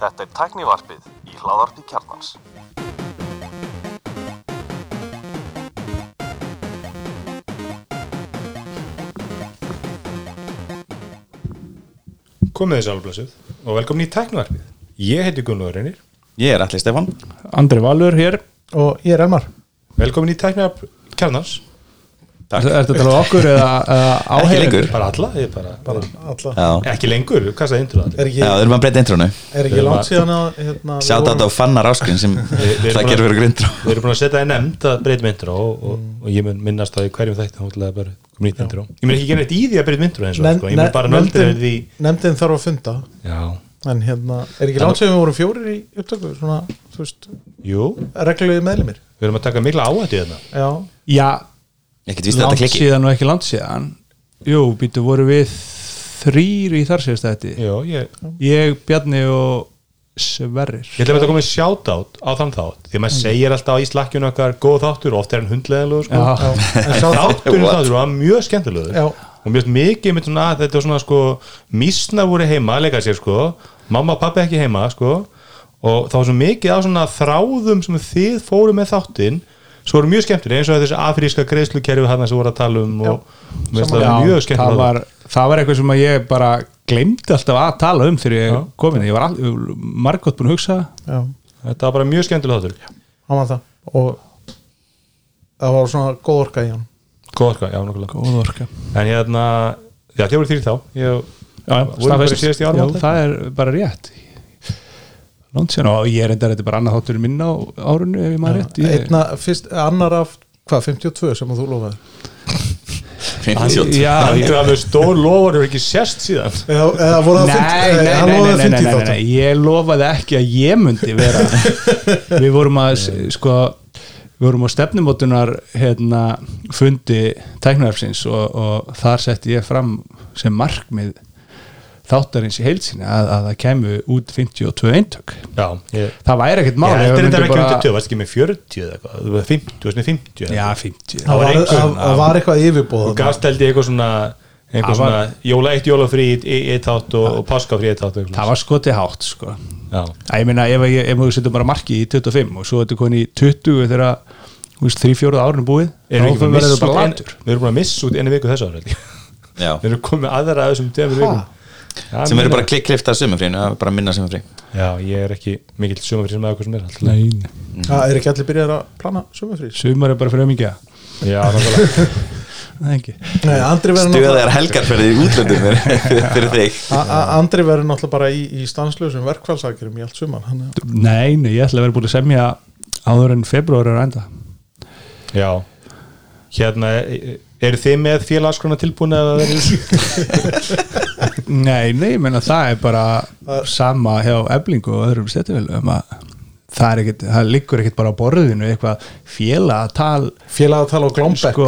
Þetta er tæknivarpið í hláðarpi kjarnans. Komið þið sálblössuð og velkomin í tæknivarpið. Ég heiti Gunnar Reynir. Ég er Alli Stefán Andri Valur hér og ég er Elmar Velkomin í tæknivarp kjarnans. Er þetta að um okkur eða, lengur. Bara alla, ég bara, bara alla. Ekki lengur, hvað er ekki, Já þeir eru maður breyta intronu er ekki langt síðan að hérna, við Sjátt vorum- á Fannar Áskrin sem við erum það gerir fyrir grindró Við erum búin að setja það í nefnd að breytum intro og, og, og ég mun minnast það í hverjum þætti hóttilega bara komin nýtt intro. Ég mun ekki gera eitt í því að breytum intro eins og sko, ég mun bara nöldra nefndin, því nefndin þarf að funda. Já, en hérna, er ekki langt síðan við vorum fjórir í upptöku svona, þú veist, jú, reglulegi meðlimir? Við erum að taka mikla áhættu í þetta já, Já, Ekkert víst að langt þetta klikki síðan og ekki langt síðan. Jú, býtu voru við þrýr í þar síðast þetta Jú, ég, Ég, Bjarni og Sverrir. Ég ætla að þetta komið sjátátt á þann þátt því að maður segir alltaf í slakkjunu okkar góð þáttur og oft er hann hundleðilegur sko. Já, en þá þátturinn þáttur var mjög skemmtilegur. Já. og mjög mikið með svona þetta var svona sko mísna voru heima að leika sér sko. Mamma og pappi ekki heima sko. Og það var svo mikið á svona þráðum sem þið fóru með þáttinn svo voru mjög skemmtileg eins og þessi afríska greiðslukerfi hann sem voru að tala um og mér finnst það Já, það var, það var eitthvað sem að ég bara glemdi alltaf að tala um þegar ég Já. komin Ég var margótt búin að hugsa. Já, þetta var bara mjög skemmtileg þáttur. Hann var það. Og það var svona góð orka í hann. Góð orka, já nokkulega Góð orka. En hérna, já voru þrýr þá. Ég, Já, Já, það er bara rétt Langt síðan og ég er enda þetta bara annað þáttur minn á árunni ef ég maður rétt. Ég, einna, fyrst, annar af, hvað, 52 sem að þú lofaði 58 Já, ég, er alveg stór lofur og ekki sérst síðan. Eða, eða voru það Nei, 50, nei, eh, nei, hann nei, lofaði nei, nei, 50 nei, nei, þáttum ég lofaði ekki að ég myndi vera við vorum að sko, við vorum á stefnumótunar hérna, fundi tæknarfsins og, og þar setti ég fram sem markmið þáttarins í heilsinni að, að það kemur út 52 eintök. Já, ég það væri ekkert Ég mál ef heldur við þetta myndum ekki bara- undir 20, varst ekki með 40 eða eitthvað, þú var 50, þú varst með 50 Já, 50 það var, einhver- það- það var eitthvað yfirbóð og gafst held ég eitthvað svona eitthvað svona, var- jóla eitt jólafrí í eitt þátt og, og páskafrí í eitt þátt það var skotið hátt sko. ég meina ef, ég- við setjum bara marki í 25 og svo þetta koni í 20 þegar 3-4 árinu búið erum við að bara við erum búin að missa út einu viku þessu ára ég. Við erum komið aðra að þessum tveimur vikum Já, sem eru bara klikk klift að sumafrínu bara minna sumafrí já, ég er ekki mikill sumafrí sem aðeins sem er alltaf Nei, það er ekki allir byrjað að plana sumafrís sumar er bara fyrir ömingja já, nákvæmlega Það er ekki. Nei, verður náttúrulega- Stöðar helgarferði í útlöndum fyrir, fyrir þig. Andri verður náttúrulega bara í, í stanslösum verkfallsakirum í allt er Nei, nei, ég ætla að vera búin að semja áður en februar er að enda. Já, hérna e- eru þið með félagskrona tilbúin eða verður Nei, nei, ég menna það er bara sama hjá eblingu og öðrum stættufélum að það er ekkit, það liggur ekkit bara á borðinu eitthvað félagatal félag að tala á Glómbekk sko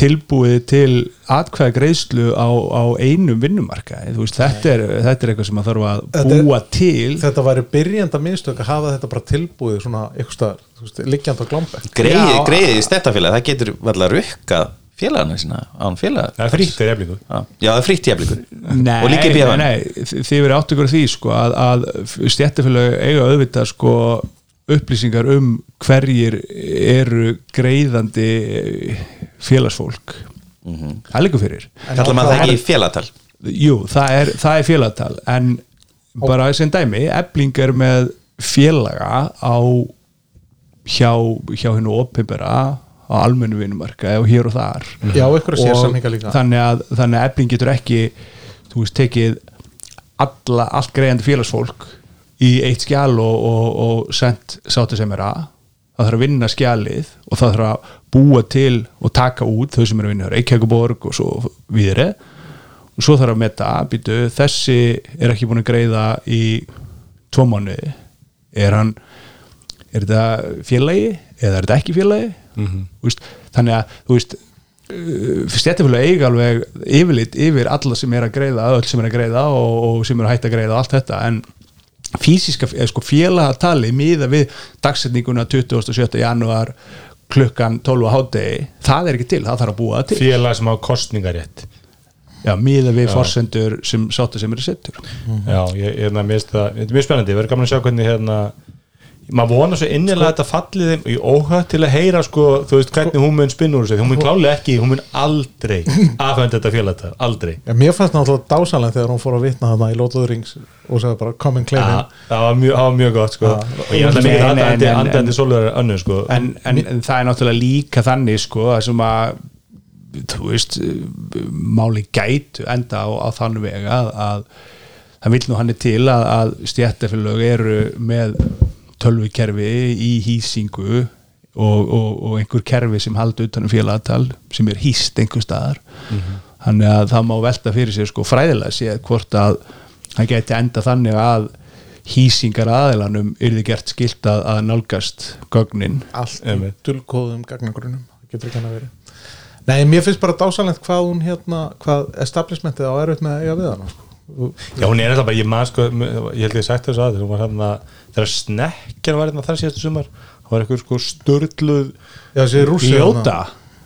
tilbúið til atkvæða greiðslu á, á einum vinnumarkaði, þú veist, þetta er, þetta er eitthvað sem að þarf að Þetta er- búa til. Þetta væri byrjanda mistök að hafa þetta bara tilbúið svona eitthvað liggjand á Glómbekk Greiði, greiði í stettafélag, það getur vel að rukka félagarna sína án félag það er frítt þegar eflingu Já, það er frítt í eflingur Nei, og líka í nei, bíðan þið verið átt ykkur því sko, að, að stjættafélag eiga auðvitað sko, upplýsingar um hverjir eru greiðandi félagsfólk. Það liggur fyrir. Kallar maður það ekki í félagtal Jú, það er, það er félagtal en bara sem dæmi ebling er með félaga á hjá, hjá hennu opinbera á almennu vinnumarka og hér og þar. Já, Og sérsamninga líka. þannig að, þannig að ebling getur ekki þú veist, tekið alla, allt greiðandi félagsfólk í eitt skjál og, og, og sendt sátu sem er að. Það þarf að vinna skjalið og það þarf að búa til og taka út þau sem eru að vinna Reykjavíkuborg og svo viðri og svo þarf að metta býtu, þessi er ekki búin að greiða í tvo mánuði. Er hann er þetta félagi eða er þetta ekki félagi? Mm veist, þannig að þú veist stjættifélag eiga alveg yfirlit yfir alla sem er að greiða öll sem er að greiða og, og sem er að hætta að greiða og allt þetta. En fysiska sko félagatali miða við dagsetninguna 27. janúar klukkan 12 á hádegi. Það er ekki til, það þarf að búa það til. Félag sem á kostningarétt já, miða við forsendur sem sátta sem eru settur Já, ég, ég, ég, mér finnst það, er mjög spennandi, erum gaman að sjá hvernig hérna, maður vonar svo innilega að þetta falli þeim í óhætt til að heyra sko, þú veist hvernig hún mun spinna úr þessu, hún mun klálega ekki, hún mun aldrei afhenda þetta félagta, aldrei Já, mér fannst náttúrulega dásalega þegar hún fór að vitna þarna í Lord of the Rings og sagði bara come and claim Ja, him það var mjög, það var mjög gott sko. Já. og ég ætla mikið nei, andandi, svolítið önnu sko. en, en, en það er náttúrulega líka þannig sko, að sem að þú veist, máli gætu enda á, á þann veg að, að það vil nú hann er til að, að stjættafélög eru með tölvukerfi í hýsingu og, og, og einhver kerfi sem haldi utanum félagatal sem er hýst einhver staðar þannig að það má velta fyrir sér sko fræðilega séð hvort að það geti enda þannig að hýsingar aðeilanum yrði gert skilt að, að nálgast gögnin allt Einmitt. dulkóðum gagnagrunum getur ekki hann að vera Nei, mér finnst bara dásalegt hvað hún hérna, hvað establishmentið á erfitt með að eiga við hana sko. Og- Já, hún er alltaf bara, ég maður sko ég held ég sagt þessu að hún var hérna þegar snekkjan var hérna þar síðastu sumar hún var eitthvað sko störluð rússi Ljóta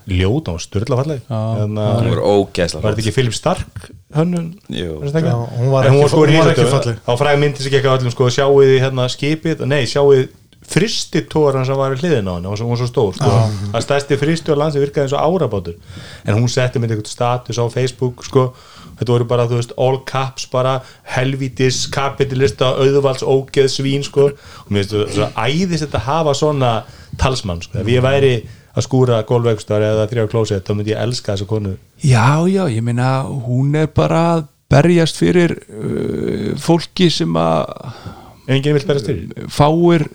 ljóta, hún var störla falleg hérna, Það voru ógeðslega var þetta ekki Philip Stark hönnun Jú. Var hún var ekki- sko hún var ekki falleg. á fræg myndi sem ekki öllum sko sjáuð þið hérna skipið nei sjáuð fristitóran sem var við hliðin á var svo, hún var svo stór sko. að stærsti fristi á landsi virkaði eins og árabátur en hún setti með eitthvað status á Facebook sko. Þetta voru bara þú veist all caps bara helvítis kapitalista auðvalds ógeð svín sko. Og mér finnst þetta að hafa svona talsmann sko. Ef ég væri að skúra gólveikstar eða þrjá klósett þá myndi ég elska þessa konu. Já, já, ég meina hún er bara að berjast fyrir uh, fólki sem að enginn vill berast til fáir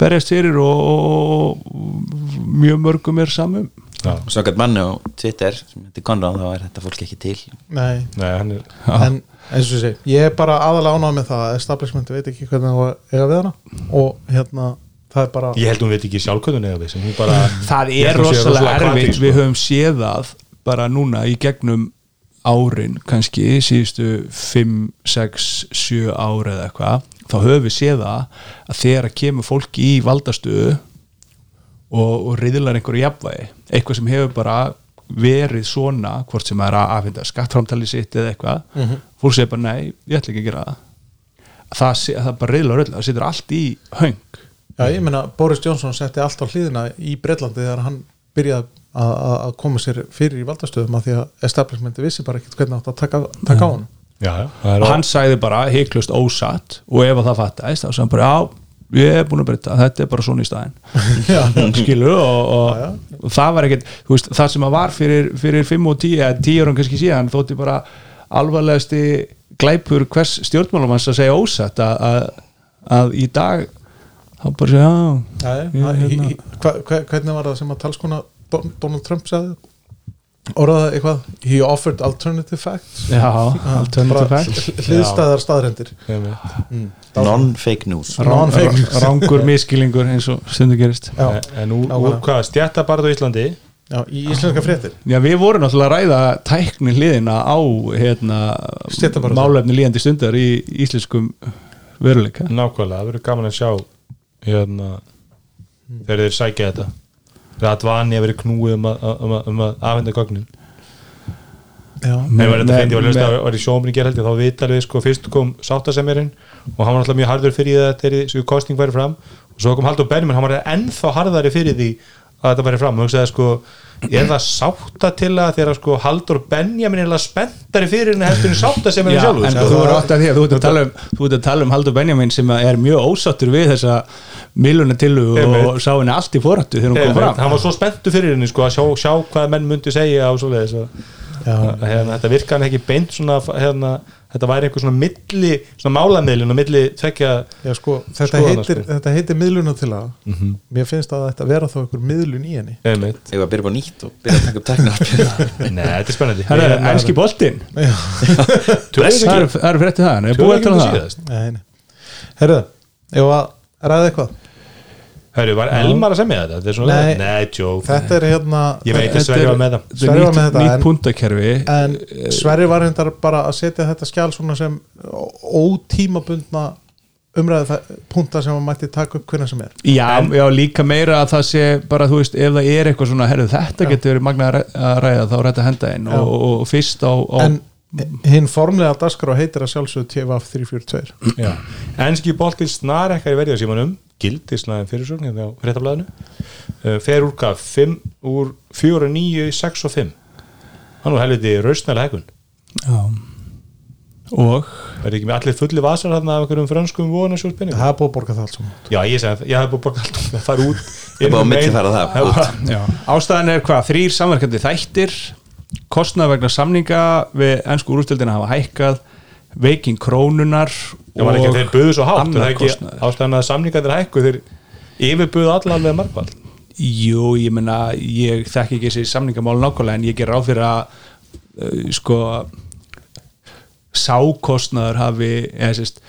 berjast fyrir og, og mjög mörgum er samum. Já. Svakart manni á Twitter sem heitir Conrad þá er þetta fólk ekki til. Nei, Nei, hann er en eins og segi ég er bara aðalega ánægð með það að establishmentið veit ekki hvernig það að eiga við hana. Og hérna, það er bara Ég held hún veit ekki sjálfkvöðun eða við sem hún bara Það er rosalega erfitt. sko. við höfum séð það bara núna í gegnum árin kannski síðustu 5, 6, 7 ári eða eitthvað þá höfum við séð það að þegar að kemur fólki í valdastöðu og, og riðlar einhverju jafnvægi eitthvað sem hefur bara verið svona hvort sem er að aðfinda skattframtali sitt eða eitthvað fólk segir bara nei, ég ætla ekki að gera það. Það, sé- það bara riðlar öll, það situr allt í höng. Já, ég meina, Boris Johnson setti allt á hlýðina í Breitlandi þegar hann byrjaði að, að að koma sér fyrir í valdastöðum af því að establishmenti vissi bara ekkert hvernig átt að taka, taka á hann Já, já, og hann sagði bara heiklust ósatt og ef að það fattæst þá hann bara já, ég er búin að breyta þetta er bara svona í staðin skilu og, og, og það var ekkert þú veist, það sem að var fyrir, fyrir 5 og 10 eða 10 árum kannski síðan þótti bara alvarlegasti glæpur hvers stjórnmálumanns að segja ósatt að, að, að í dag þá bara segja já, Já, ja, hérna- hvernig var það sem að talskona Don- Donald Trump sagði orðaði eitthvað? He offered alternative facts? Já alternative bara fact hliðstæðar staðrendir einmitt. Non-fake news. Non-fake. rángur miskilingur eins og stundu gerist. Já, En nákvæmlega. úr hvað, stjættabarð á Íslandi? Já, í íslenska fréttir. Já, við vorum náttúrulega að ræða tækni hliðina á hérna, málefni líðandi stundar í íslenskum veruleika. Nákvæmlega, það verður gaman að sjá hérna þegar þeir sækja þetta þegar að vera knúið um að, um um að afhenda gögnin. Já, Nei, var í gerhaldi þá vitalið sko, fyrst kom sáttasemmerinn og hann var náttúrulega mjög harður fyrir það þegar þessu kosting væri fram. Og svo kom Haldur Benjamin, hann var ennþá harðari fyrir því að þetta væri fram og hugsaði sko, er það sátta til að þegar sko Haldur Benjamin er spenntari fyrir henni heldur en sáttasemmerinn Já, sjálfur en sko. þú eru átt að því að þú ert að tala um þú ert að tala um Haldur Benjamin sem er mjög ósáttur við þessa milunatillu og Einmitt. sá henni allt í forrættu þegar hún kom fram hann var svo spenntu fyrir henni sko, að sjá, sjá hvað menn myndi segja og svoleiðis og, hérna, þetta virka hann ekki beint svona, hérna, þetta væri einhver svona milli, svona málamiðlun og milli tvekja já, sko, þetta, sko. þetta heitir miðluna til að mér finnst að þetta vera þá einhver miðlun í henni. Að byrja upp á nýtt og byrja að taka upp teknar Nei, þetta er spennandi. Það er enski boltinn. Það ekki- er- það er fréttið það. Herðu, ef að ræða eitthvað Herru, var Elmar að semja þetta? Þetta er svona, Nei. nei, tjók Þetta er hérna Ég veit að Þetta Sverri er- var með það þetta er Sverrir var með þetta, nýtt en- puntakerfi En Sverri var reyndar bara að setja þetta skjál svona sem ótímabundna umræðu punta sem maður mætti taka upp hvernig sem er Já, já, líka meira að það sé bara, þú veist, ef það er eitthvað svona, herru, þetta getur verið magna að ræ- að ræða, þá er þetta henda inn Já. og, og, og fyrst á, á En- hinn formlega dagskrá heitir að sjálfsögðu TVF 342 Já. Enski boltinn snar ekkar í verðið símanum gildislega fyrirsögn hérna á fréttablaðinu. Uh, fer úr hvað? 5 úr 4 og 9 í 6 og 5 hann var helviti raustnæla hækun Já. og? Verði ekki með allir fulli vasar þarna af einhverjum franskum vonasjóðspenning það er búið að borga það allt saman. Já, ég segi það, ég hef búið að borga allt um að fara út Það er búið að það. Út. bara- Já. ástæðan er hvað, þrýr samverkandi þættir kostnað vegna samninga við ennsku úrstildina hafa hækkað veiking krónunar Já, var ekki þeir buðu svo hátt það er ekki ástæðan að samningarnir hækku þeir yfirbuðu allavega margvall Jú, ég menna, ég þekki ekki þessi samningamál nákvæmlega en ég ger ráð fyrir að uh, sko sákostnaður hafi eða sérst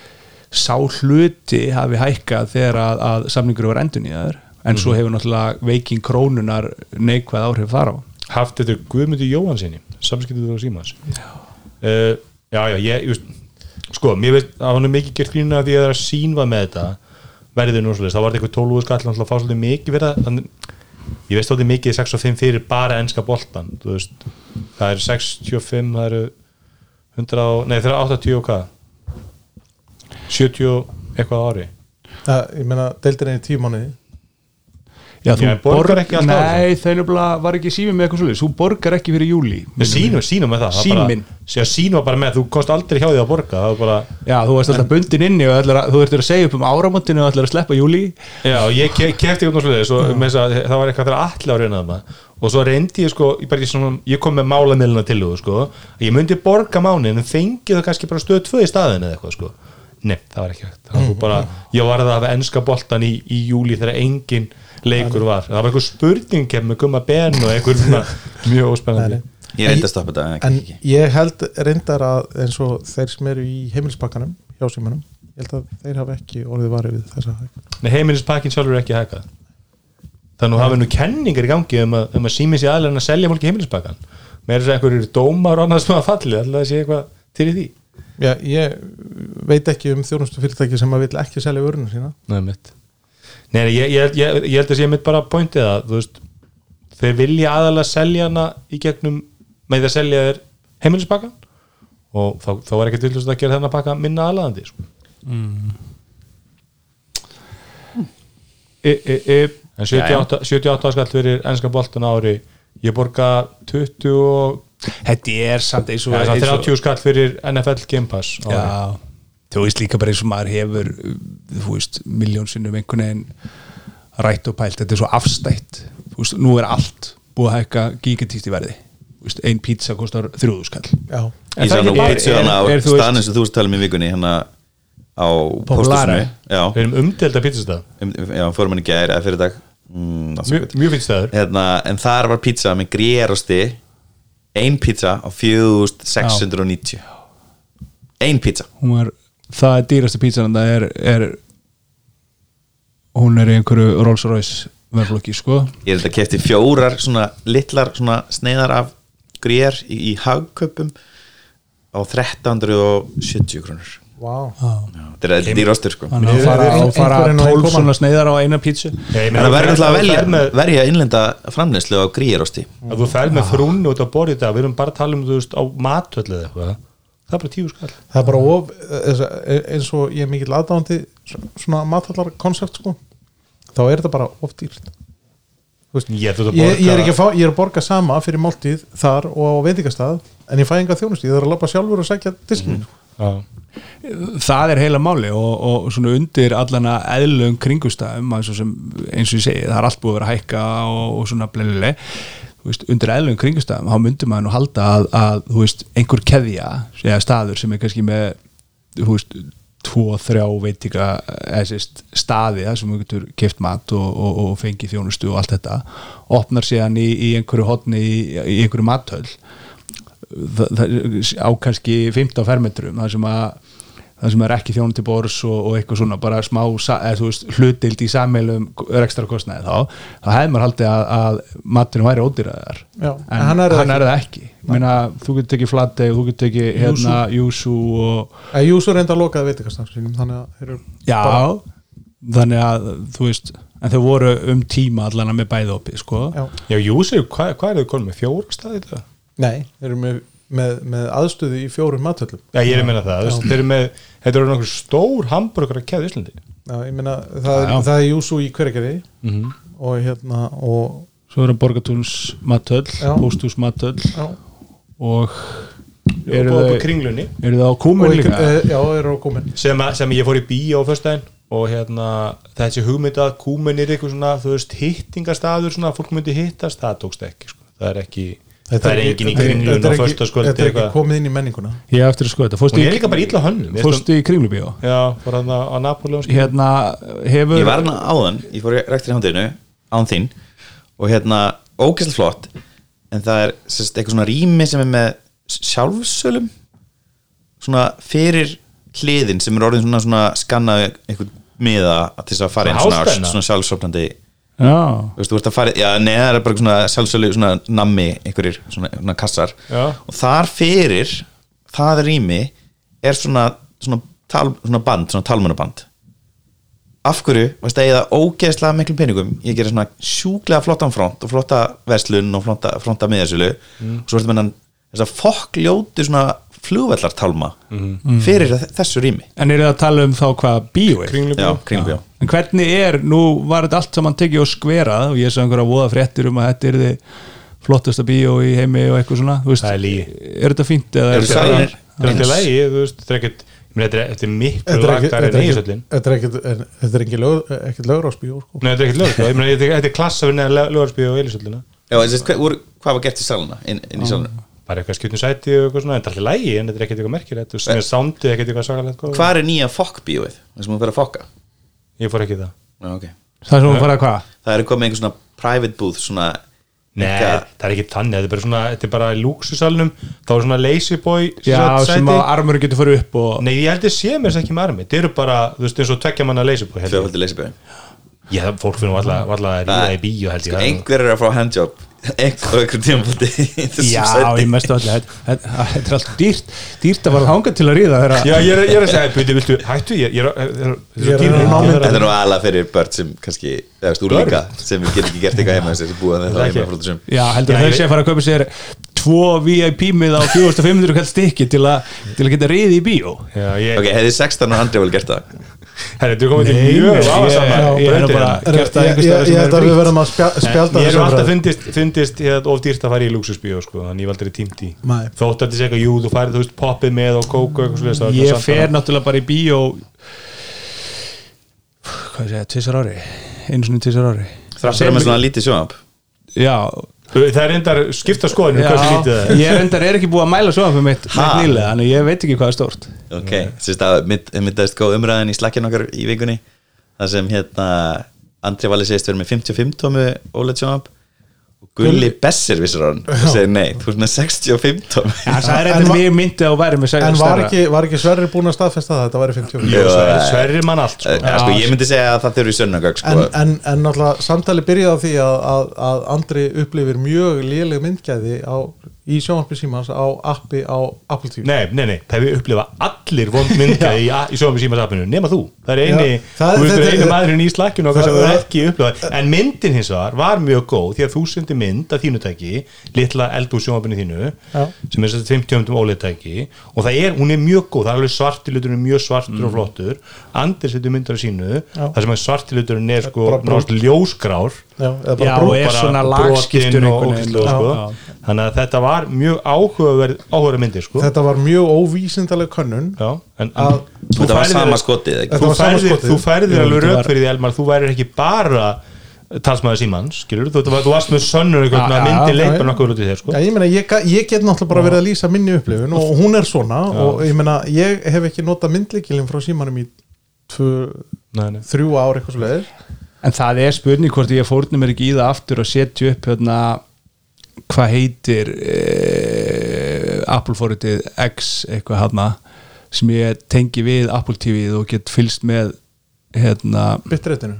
sá hluti hafi hækkað þegar að, að samningur var endun í þaður en svo hefur náttúrulega veiking krónunar neikvæð áhrif þar á haft þetta Guðmundur Jóhansinni samskiptið á símas já. Uh, já, já, ég just, sko, mér veist að hann er mikið gert grínuna því að það er að sínva með þetta verðið nú svolítið, þá var þetta eitthvað 12 skall hann fá svolítið mikið fyrir það þannig, ég veist svolítið mikið 6 og 5 fyrir bara enska boltan, þú veist. Það er 65, það eru 100, og- nei það eru 80 og hvað? 70 og eitthvað á ári. Það, ég meina, deildir einu tíu mánuði Já, þú borgar ekki alltaf Nei, þau nefnilega var ekki sími með eitthvað svolítið Þú borgar ekki fyrir júli sínum, sínum með það það Já, sínum bara með, þú komst aldrei hjá því að borga það bara Já, þú varst alltaf bundin inni og ætlar að, þú ert að segja upp um áramótinu og ætlar að sleppa júli Já, ég ke kefti eitthvað svona svo, með þess að það var eitthvað þegar allir á reyna þarna. Og svo reyndi ég sko, ég, bara, ég, kom með málamilina til þú sko, að ég myndi borga mánin það sko, nei, það var ekki hægt. Það var bara, ég var að hafa enska boltan í, í júli þegar engin leikur var. Það var eitthvað spurning kem með gumma ben og eitthvað svona mjög óspennandi. Ég reyndi að stoppa þetta en en ég held reyndar að eins og þeir sem eru í heimilspakkanum hjá símanum, ég held að þeir hafa ekki orðið varið við þessa hækkun. Nei, heimilispakkin sjálfur er ekki hækkað þannig að hafa nú kenningar í gangi um að, um að sími sér aðlega að selja fólki heimilispakkan með þess að einhverjir dómar og annað sem að falli alltaf sé eitthvað til í því. Já, ég veit ekki um þjónustu fyrirtæki sem að vil ekki selja vörunum sína. Nei, mitt Nei, ég, ég, ég, ég held að sé mitt bara pointið að þú veist, þeir vilja aðalega selja hana í gegnum með að selja þér heimilispakkan og þá, þá er ekki til þess að gera þennan pakka minna aðlaðandi sko. e, e, e, en 78, 78 skall fyrir ennska boltan ári ég borga 20 og Þetta er samt eins og, ja, eins og 30 skall fyrir NFL Game Pass ári. Já, þú veist líka bara eins og maður hefur þú veist, miljónsinnum einhvern veginn rætt og pælt, þetta er svo afstætt. Þú veist, nú er allt búið að hækka gigantíst í verði. Veist, ein pizza kostar þrjóðu skall Já, Ég sá nú er- pizza hana á staðnum sem þú veist talum í vikunni hérna á Já, við erum umdelda pizzastað um, já fórum hann í gær eða fyrir dag. Mm, mjög, mjög fint staður hérna, En þar var pizza með grérosti Ein pizza á 4690 Ein pizza. Hún var, það er dýrasta pítsan það er, er hún er í einhverju Rolls Royce verðlokki sko. Ég er þetta kefti fjórar svona litlar svona sneiðar af grér í, í hagköpum á 1370 krónur. Já, Þetta er dýrostur sko. Þannig að fara, að fara einhverjum og 12 einhverjum. svona sneiðar á eina pítsu. En það verður alltaf að velja, verja innlenda framleyslu á grírosti að þú ferð með frúnni út á borðið þetta við erum bara að tala um þú veist á matöll eða eitthvað það er bara tíu skall. Það er bara of, eins og ég er mikill aðdáðandi svona mathallar koncept sko þá er þetta bara of dýrt. Þú veist, Ég, að ég, ég, er borga- ekki að fá, ég er að borga sama fyrir máltíð þar og á veitingastað en ég fæ enga þjónustu, ég þarf að labba sjálfur og sækja diskinn. Já. það er heila máli og, og svona undir allana eðlum kringustæðum eins og, sem, eins og ég segi, það er allt búið að vera að hækka og, og svona blelile veist, undir eðlum kringustæðum, þá myndir maður nú halda að, að veist, einhver keðja eða staður sem er kannski með þú veist, tvo, þrjá sérst staði þar sem getur keft mat og, og, og fengið þjónustu og allt þetta opnar síðan í, í einhverju hotni í, í einhverju það, það, á kannski 15 fermetrum það sem að það sem er ekki þjónum til bors og, og eitthvað svona bara smá, þú veist, hlutild í sammeilum ekstra kostnaði þá þá hefði maður haldið að, að maturinn væri ódýraðar en en hann er það það ekki. Meina, þú getur tekið flateg, þú getur tekið hérna, júsú og að Júsur reynda að lokaði veitingastað sínum þannig að þeir eru já, bara, þannig að þú veist, en þau voru um tíma allan með bæði opið, sko. Já. Já, Júsi, hvað, hvað er þau konum með? Fjóra staði þetta? Nei, þeir eru með með, með aðstöðu í fjórum matöllum Já, ég er að meina það, þú veist, þeir eru með þetta eru nokkur stór hambúrgar að kæða Íslandi Já, ég meina, það, Já, já. það er Júsú í hverjargerði Mhm. og hérna og, svo er það Borgatúns matöll Já. Póstús matöll já, og og eru búið upp á þau kringlunni eru þau á og kúmun í, líka e, já, eru á komin sem, að, sem ég fór í bíó á föstudaginn og hérna þessi hugmynd að kúmen er eitthvað svona þú veist hittingastaður svona að fólk myndi hittast það tókst ekki sko. það er ekki það er engin í kringlun þetta ekki- föstaskvöldi þetta er ekki eitthvað. komið inn í menninguna. Ég eftir að skoða þetta hún er í, líka bara illa hönnum fórstu í kringlubíó. Já, fór hann á Napoleon hérna hefur Ég var hérna áðan, ég fór rektur í handinu án þín og hérna ógæslega flott en það er sérst, eitthvað svona rými sem er með sjálfsölum svona fyrir hliðin sem er orðin svona, svona skannaði einhvern miða til þess að fara inn Svona svona, sjálfsöfnandi já, þú veist, þú ert að fara, já, neða það er bara svona sjálfsölu, svona nammi, einhverjir svona, svona kassar. Já. og þar fyrir það rými er svona, svona, tal, svona band, svona talmannaband af hverju, veist að ég það ógeðslega miklum peningum, ég gerir svona sjúklega flottan front og flotta verslun og flotta, flotta miðarsölu og svo ertu með hann þess að fokk ljóti svona flugvellartalma fyrir þessu rými. En eru það að tala um þá hvað bíó er? Kringlubjá en hvernig er, nú var þetta allt saman tekið og skverað og ég sá einhverja voða fréttir um að þetta er þið flottasta bíó í heimi og eitthvað svona þú veist, Það er lygi. er þetta fínt eða þetta er ekki lægi, þú veist, þetta er ekkert ég meina, þetta er- þetta miklu Þetta ekki- lagdar en þetta eigisöllin þetta er ekkert en- þetta er ekki lög- ekkert lögrásbíó sko. Nei, þetta er ekkert lög, ég meina, þetta er- þetta er klassa við neða lögarsbíu og eigisöllina Já, hvað var gert í saluna, bara eitthvað skiptum sæti og eitthvað svona, en þetta er alltaf lægi en þetta er ekkert eitthvað merkilegt, þú veist, með sándið ekkert eitthvað svakalegt sko. Hvað er nýja fokkbíóið? Það sem hún fyrir að fokka? Ég fór ekki það. Já, ok. Það er svona að fara hvað? Það er komið einhver svona private booth svona Nei, eitthvað- það er ekki þannig, þetta er bara svona þetta er bara í lúksusalunum, þá er svona lazy boy já, sem að armurinn getur farið upp og Nei, ég held að sé mér þess ekki með armi. Þetta eru bara, þú veist, eins og tvekja manna lazy boy Já, það- fólk finnum alltaf að ríða í ég. Sko, Einhver er að fá handjob Einhver á einhver tímafaldi í þessum já, ég mestu allir þetta er alltaf dýrt. Dýrt að fara þangað til að ríða þeirra Já, ég er, ég er að segja, byrju, viltu, hættu ég, ég er, að. Þetta er nú alveg fyrir börn sem kannski eða stúrlinga sem get ekki gert eitthvað heima þessi búið Það þetta er heima ekki. frá þessum. Já, heldur að þau sé að fara að kaupa sér tvo VIP mið á 4500 kall stykki til, að geta riði í bíó. Já, ég, Ok, hefði 16 og Andri vel gert það herri, þú komið til mjög ég- ég er bara- hérna. Ég, ég, ég held að við verðum að Mér þessu er alltaf umræðu. fyndist, fyndist hérna, of dýrt að fara í luxusbíó sko, þannig ég var aldrei tímt í. Þótt að þetta sé eitthvað, jú, þú færið, þú veist, poppið með og kók og eitthvað svoleiðis, þá er þetta ég fer náttúrulega bara í bíó hvað ég segja, tvisar ári einu svona tvisar ári Þráttur að með svona lítið sjónab já, Það er reyndar skipta skoðinu, lítið það er. Ég reyndar er ekki búið að mæla svo fyrir mitt, nýlega, þannig ég veit ekki hvað er stórt. Ok, sérst að mynd- myndaðist góð umræðin í slakkjan okkar í vikunni þar sem hérna Andri Valli segist verið með 55 tómu OLED sjónab og Gulli Bessir vissur hann? Og segir nei, þú ert með 65 tómu Já, það er eitthvað va- mjög myndið að væri með sex En var ekki, var ekki Sverrir búin að staðfesta það? Þetta væri 50 Jú, Sverrir- Sverrir mann allt sko. Eh, sko, Ég myndi segja að það þurfi sönnagögg sko. en, en, en náttúrulega samtali byrjaði á því að, að, að Andri upplifir mjög léleg myndgæði á, í sjónvarpi símans á appi á Apple TV Nei, nei, nei, það hefur upplifað allir vond myndgæði í, í sjóðum símasappinu nema þú, það er eini, Já, það- veist, eini maðurinn í slakkinu okkar sem hefur ekki upplifað en myndin hins vegar var mjög góð því að þú sendi mynd að þínu tæki litla eldu sjónvarpinu þínu Já. sem er þess að 50 um OLED tæki og það er, hún er mjög góð, það er alveg svartiluturinn er mjög svartur og flottur Andri setur myndar sínu, Já. það sem að svartiluturinn er sko náttúrulega ljósgrár Já, og er svona lagskiptur sko. já. þannig að þetta var mjög áhugaverð áhugaverð myndir sko. Þetta var mjög óvísindaleg könnun Já, en, Að- Þetta var sama skotið þú færðir, Jú, alveg rauk fyrir því Elmar þú værir ekki bara talsmaður símans skilur, þú, þú, þú varst með sönnur Já, einhvern já, myndi já, já. bara nokkuð út í þér sko. Já, ég meina, ég, ég get náttúrulega bara verið að lýsa minni upplifun og hún er svona og ég meina, ég hef ekki notað myndlíkilin frá símanum í tvö, nei, nei. þrjú ár eitthvað svo leiðir En það er spurning hvort ég fórnum mér ekki í það aftur og setja upp hérna hvað heitir e, Apple fóritið X eitthvað hérna sem ég tengi við Apple TV og get fylst með hérna bitreitinu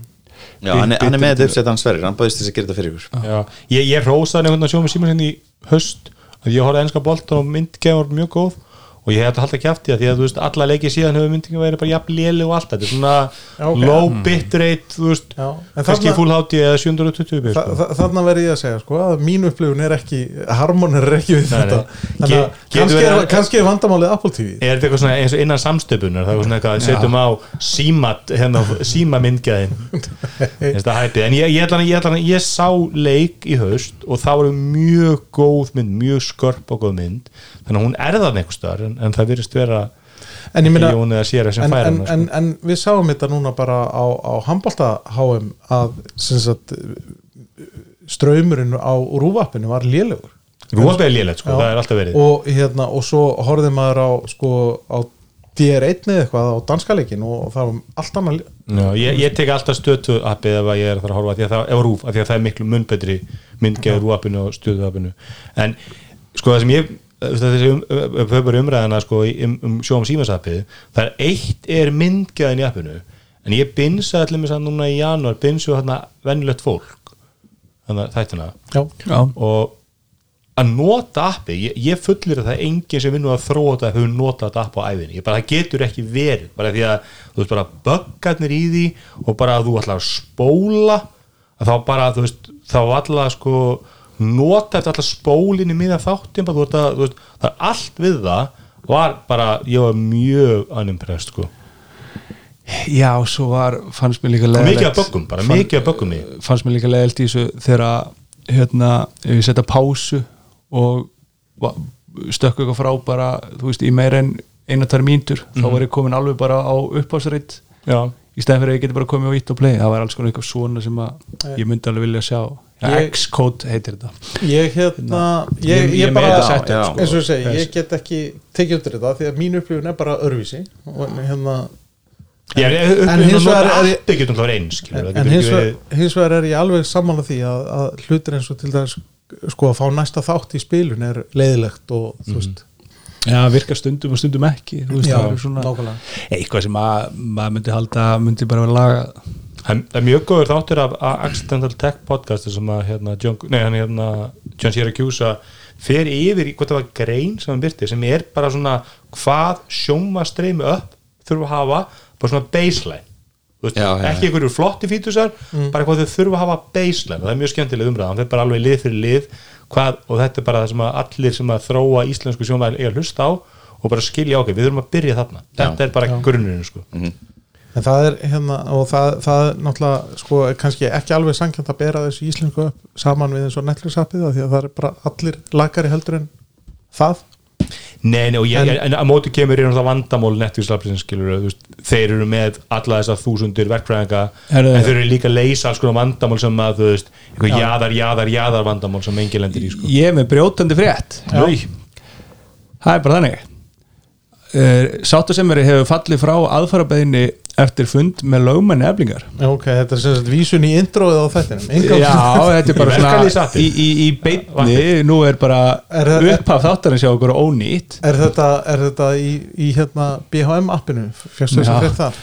Já, hann er, hann er með þetta uppsett hann Sverrir, hann bæðist þess að gera þetta fyrir ykkur. Já, ég, ég hrósaði einhvern veginn að sjóma símans henni í höst að ég horfði enska boltan og myndgæðan var mjög góð og ég hef þetta halda kjafti að því að þú veist alla leikið síðan hefur myndingin verið bara jafn léli og allt. Þetta er svona Já, ok. low bitrate þú veist, Já, en kannski þarna- full HD eða 720p Þa, sko. þa þarna verði ég að segja sko, að mín upplifun er ekki harmonir er ekki við þetta. Þannig að kannski, er, að- kannski er vandamálið Apple TV er þetta eitthvað svona eins og innan samstöpunar það er svona eitthvað að setjum á símat hérna síma myndgæðin. Þetta hæpið, en ég, ég, ég, ég sá leik í haust og það voru mjög góð mynd, mjög þannig að hún er það staðar en, en það virðist vera en ég sem en, en, hana en, sko. en við sáum þetta núna bara á, á handbólta HM að sagt, ströymurinn á rúvappinu var lélegur Rúfabæði er lélegt sko, Já. það er alltaf verið og, hérna, og svo horfði maður á, sko, á DR1 eða eitthvað á danskaleikin og, og það var allt annað Já, ég, ég tek alltaf stötu appið ef ég er að fara að horfa því að það er rúf, af því að það er miklu munnbetri myndgeður rúappinu og stötu appinu en sko það sem ég þessi um, höfður umræðina sko, í- um, um sjóum símasappið það er eitt er myndgeðin í appinu en ég binsa allir með sann núna í janúar binsu hérna venjulegt fólk þannig að þættina Já. Já. og að nota appi, ég, ég fullir að það er enginn sem vinnur að þróa þetta hefur notað þetta app á æfinni, ég bara það getur ekki verið bara því að þú veist bara böggarnir í því og bara að þú ætlar að spóla að þá bara þú veist þá allar sko nota eftir allar spólinni miðan þáttin bara, þú veist, að, veist, það er allt við það var bara, ég var mjög unimpressed sko, Já, svo var, fannst mér líka leðilegt mikið af böggum, bara mikið af böggum í. fannst mér líka leðilt í þessu þegar hérna, ef ég setja pásu og stökku eitthvað frá bara, þú veist, í meira en eina tær mínútur, þá var ég komin alveg bara á uppásreitt í stæðan fyrir að ég geti bara komið á ít og play það var alls konar eitthvað svona sem að ég myndi alveg vilja sjá X-code heitir þetta ég hérna ég, Ég- ég, ég bara, já. sko. eins og ég segi, ég get ekki tekið undir þetta því að mín upplifun er bara örvísi og hérna upp En hins vegar er er ég alveg sammála því að, að hlutir eins og til þess sko að fá næsta þátt í spilun er leiðilegt og þú veist Já, virkar stundum og stundum ekki þú veist, Já, það er svona nákvæmlega. eitthvað sem að, maður myndi halda myndi bara vera laga Það það er mjög góður þáttur af Accidental Tech podcast sem að hérna, John, nei, hann, hérna, John Syracuse fer yfir í hvað það var grein sem hann byrti sem er bara svona hvað sjóma streymi upp þurfa að hafa bara svona baseline. Veist, Já, já, ekki einhverju flotti fítusar bara hvað þau þurfa að hafa baseline. Og það er mjög skemmtileg umræðan, það er bara alveg lið fyrir lið hvað, og þetta er bara það sem að allir sem að þróa íslensku sjónvæðin eiga að hlusta á og bara skilja okkur, við þurfum að byrja þarna. Þetta er bara grunnurinn sko. En það er hérna og það, það er náttúrulega sko er kannski ekki alveg sangjant að bera þessu íslensku upp saman við eins og Netflix appið af því að það er bara allir lagari heldur en það. Nei, nei, og ég, En- en, að móti kemur í náttúrulega vandamál Netflix-lapsins, skilur þú veist, þeir eru með alla þessar þúsundir verkfræðinga en þeir eru líka að leysa alls konar vandamál sem að, þú veist, eitthvað jaðar, jaðar, jaðar vandamál sem engin lendir í, sko. Ég er með brjótandi frétt. Nú, það er bara þannig uh, Sáttasemeri hefur fallið frá aðfarabeðinni eftir fund með lögmenni eflingar. Ok, þetta er sem sagt vísun í introið á þættinum. Já, þetta er bara svona í, í, í beinni, nú er bara Er það- upphaf þáttarins hjá okkur ónýtt. Er þetta, er þetta í, í hérna BHM appinu? Fjöstu þessi Já. fyrir það?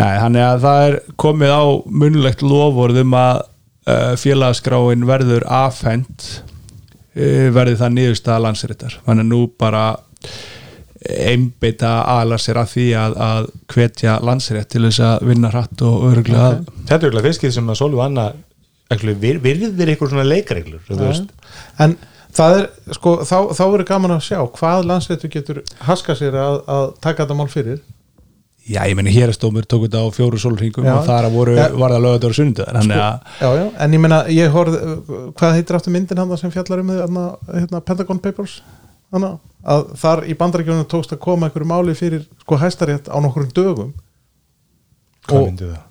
Nei, þannig að það er komið á munulegt lofórðum að uh, félagaskráin verður afhend uh, verði það niðurstaða landsréttar. Þannig að nú bara einbeita aðla sér að því að, að hvetja landsrétt til þess að vinna hratt og öruglega okay. þetta er eiginlega fyrskið sem að Sólu Anna actually, vir, virðir eitthvað svona leikreglur En það er, sko, þá, þá verður gaman að sjá hvað landsleitu getur haska sér að, að taka þetta mál fyrir Já, ég meni hérastómur tók þetta á fjóru sólringum Já. og þar að voru, Ja. var það lögðar og þannig að Já, já, en ég meina, ég horfði hvað heitir aftur myndin hann sem fjallar um þið hérna, hérna, Pentagon Papers hana, að þar í bandarækjunum tókst að koma einhverju máli fyrir sko hæstarétt á nokkrum dögum hvað Og- myndi það?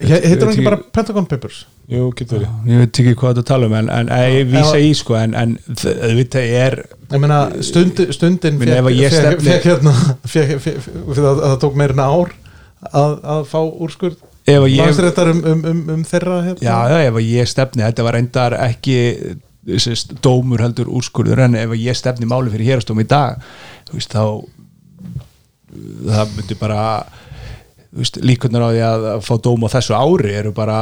Veit hann ekki bara Pentagon Papers Jú, getur verið ég veit ekki hvað þetta tala um en, en ég vísa í sko en, en þetta er ég meina stund, stundin að fekk, hérna að, að það tók meira en ár að, að fá úrskurð að ég, landsréttar um, um, um, um þeirra hérna. já, já, ef að ég stefni þetta var reyndar ekki sérst, dómur heldur úrskurður en ef að ég stefni máli fyrir hérastóm í dag veist, þá það myndi bara líkurnar á því að, að fá dóm á þessu ári eru bara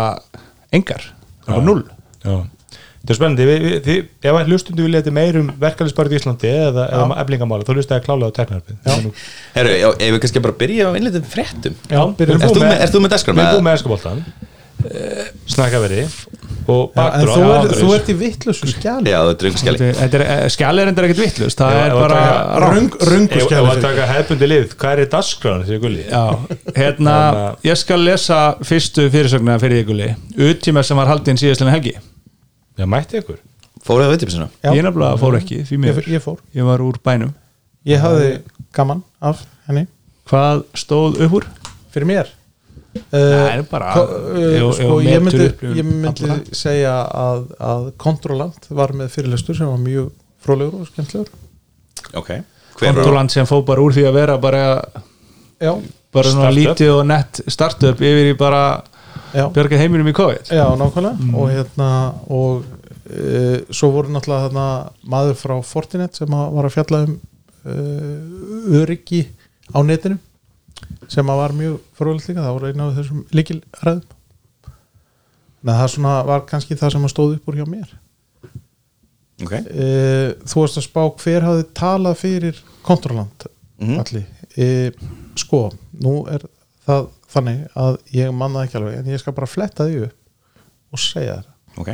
engar, það var null. Já. Þetta er spennandi, við, við, ef hlustundu vilja þetta meir um verkefnisbarið í Íslandi eða, eða eflingamála, þá hlustaði að klála á teknarfið Herru, ef við kannski bara byrja á innleitum fréttum? Já, þú með, þú með dagskram? Við erum búið með eskubóltan Snakaveri og Já, en bakdrá þú, er, þú ert í vittlösu skjali. Já, þetta er er, skjali er endur ekkert vittlust það Já, er bara að Röng, röngu Ef ef að skjali. taka hefbundi lið, hvað er gulli? Já, hérna, ég skal lesa fyrstu fyrirsögnuna fyrir ykkurli Utíma sem var haldinn síðastlega helgi. Já, mætti ykkur. Fóruð það veitifisuna? Já. Ég nefnilega fór ekki, því ég, miður ég fór, Ég var úr bænum. Ég hafði gaman af henni. Hvað stóð upp úr? fyrir mér Nei, bara- ko- uh, sko, ég myndi, ég myndi segja að, að Kontrolant var með fyrirlestur sem var mjög frólegur og skemmtlegur Ok. Hver var Kontoland sem fóð bara úr því að vera bara, já, bara svona lítið og nett startup yfir í bara já, björgað heiminum í COVID. Já, nákvæmlega. Og hérna og e, svo voru náttúrulega þarna maður frá Fortinet sem að var að fjalla um e, öryggi á netinu sem að var mjög frólægt líka, það voru einu af þessum líkil ræðum Nei, það svona var kannski það sem að stóð upp úr hjá mér. Ok. E, þú varst að spá hver hafði talað fyrir kontrolant Mhm. allir e, sko, nú er það þannig að ég manna ekki alveg en ég skal bara fletta því upp og segja það Ok.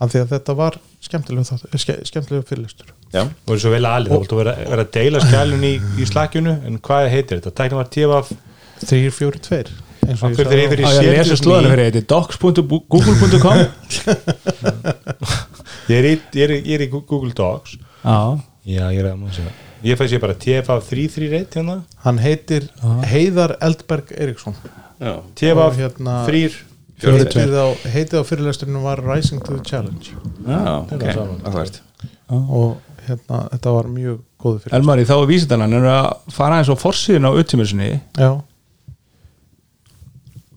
Af því að þetta var skemmtilegu, þátt- eh, ske, skemmtilegu fyrirlistur Já. Voru svo vel alið, þá viltu vera, vera að deila skjælun í, í slakjunu, en hvað heitir þetta? Tæknum var TFF 342 eins og Af hverju ég þeir sagði yfir í Á ég að lesa 7000 slóðinu í- fyrir þetta docs.google.com ég er í, ég er ég er Google Docs. Já, já, ég er að maður segja ég fæ sér bara TFF 331 hérna. Hann heitir Heiðar Eldberg Eriksson Og hérna- 3 heitið á, heitið á fyrirlisturinn var Rising to the Challenge. Já, ok. er. Áhvert og hérna, þetta var mjög góðu fyrir Elmar í þá er vísindalann er að fara eins á forsíðin á uttímissinni já.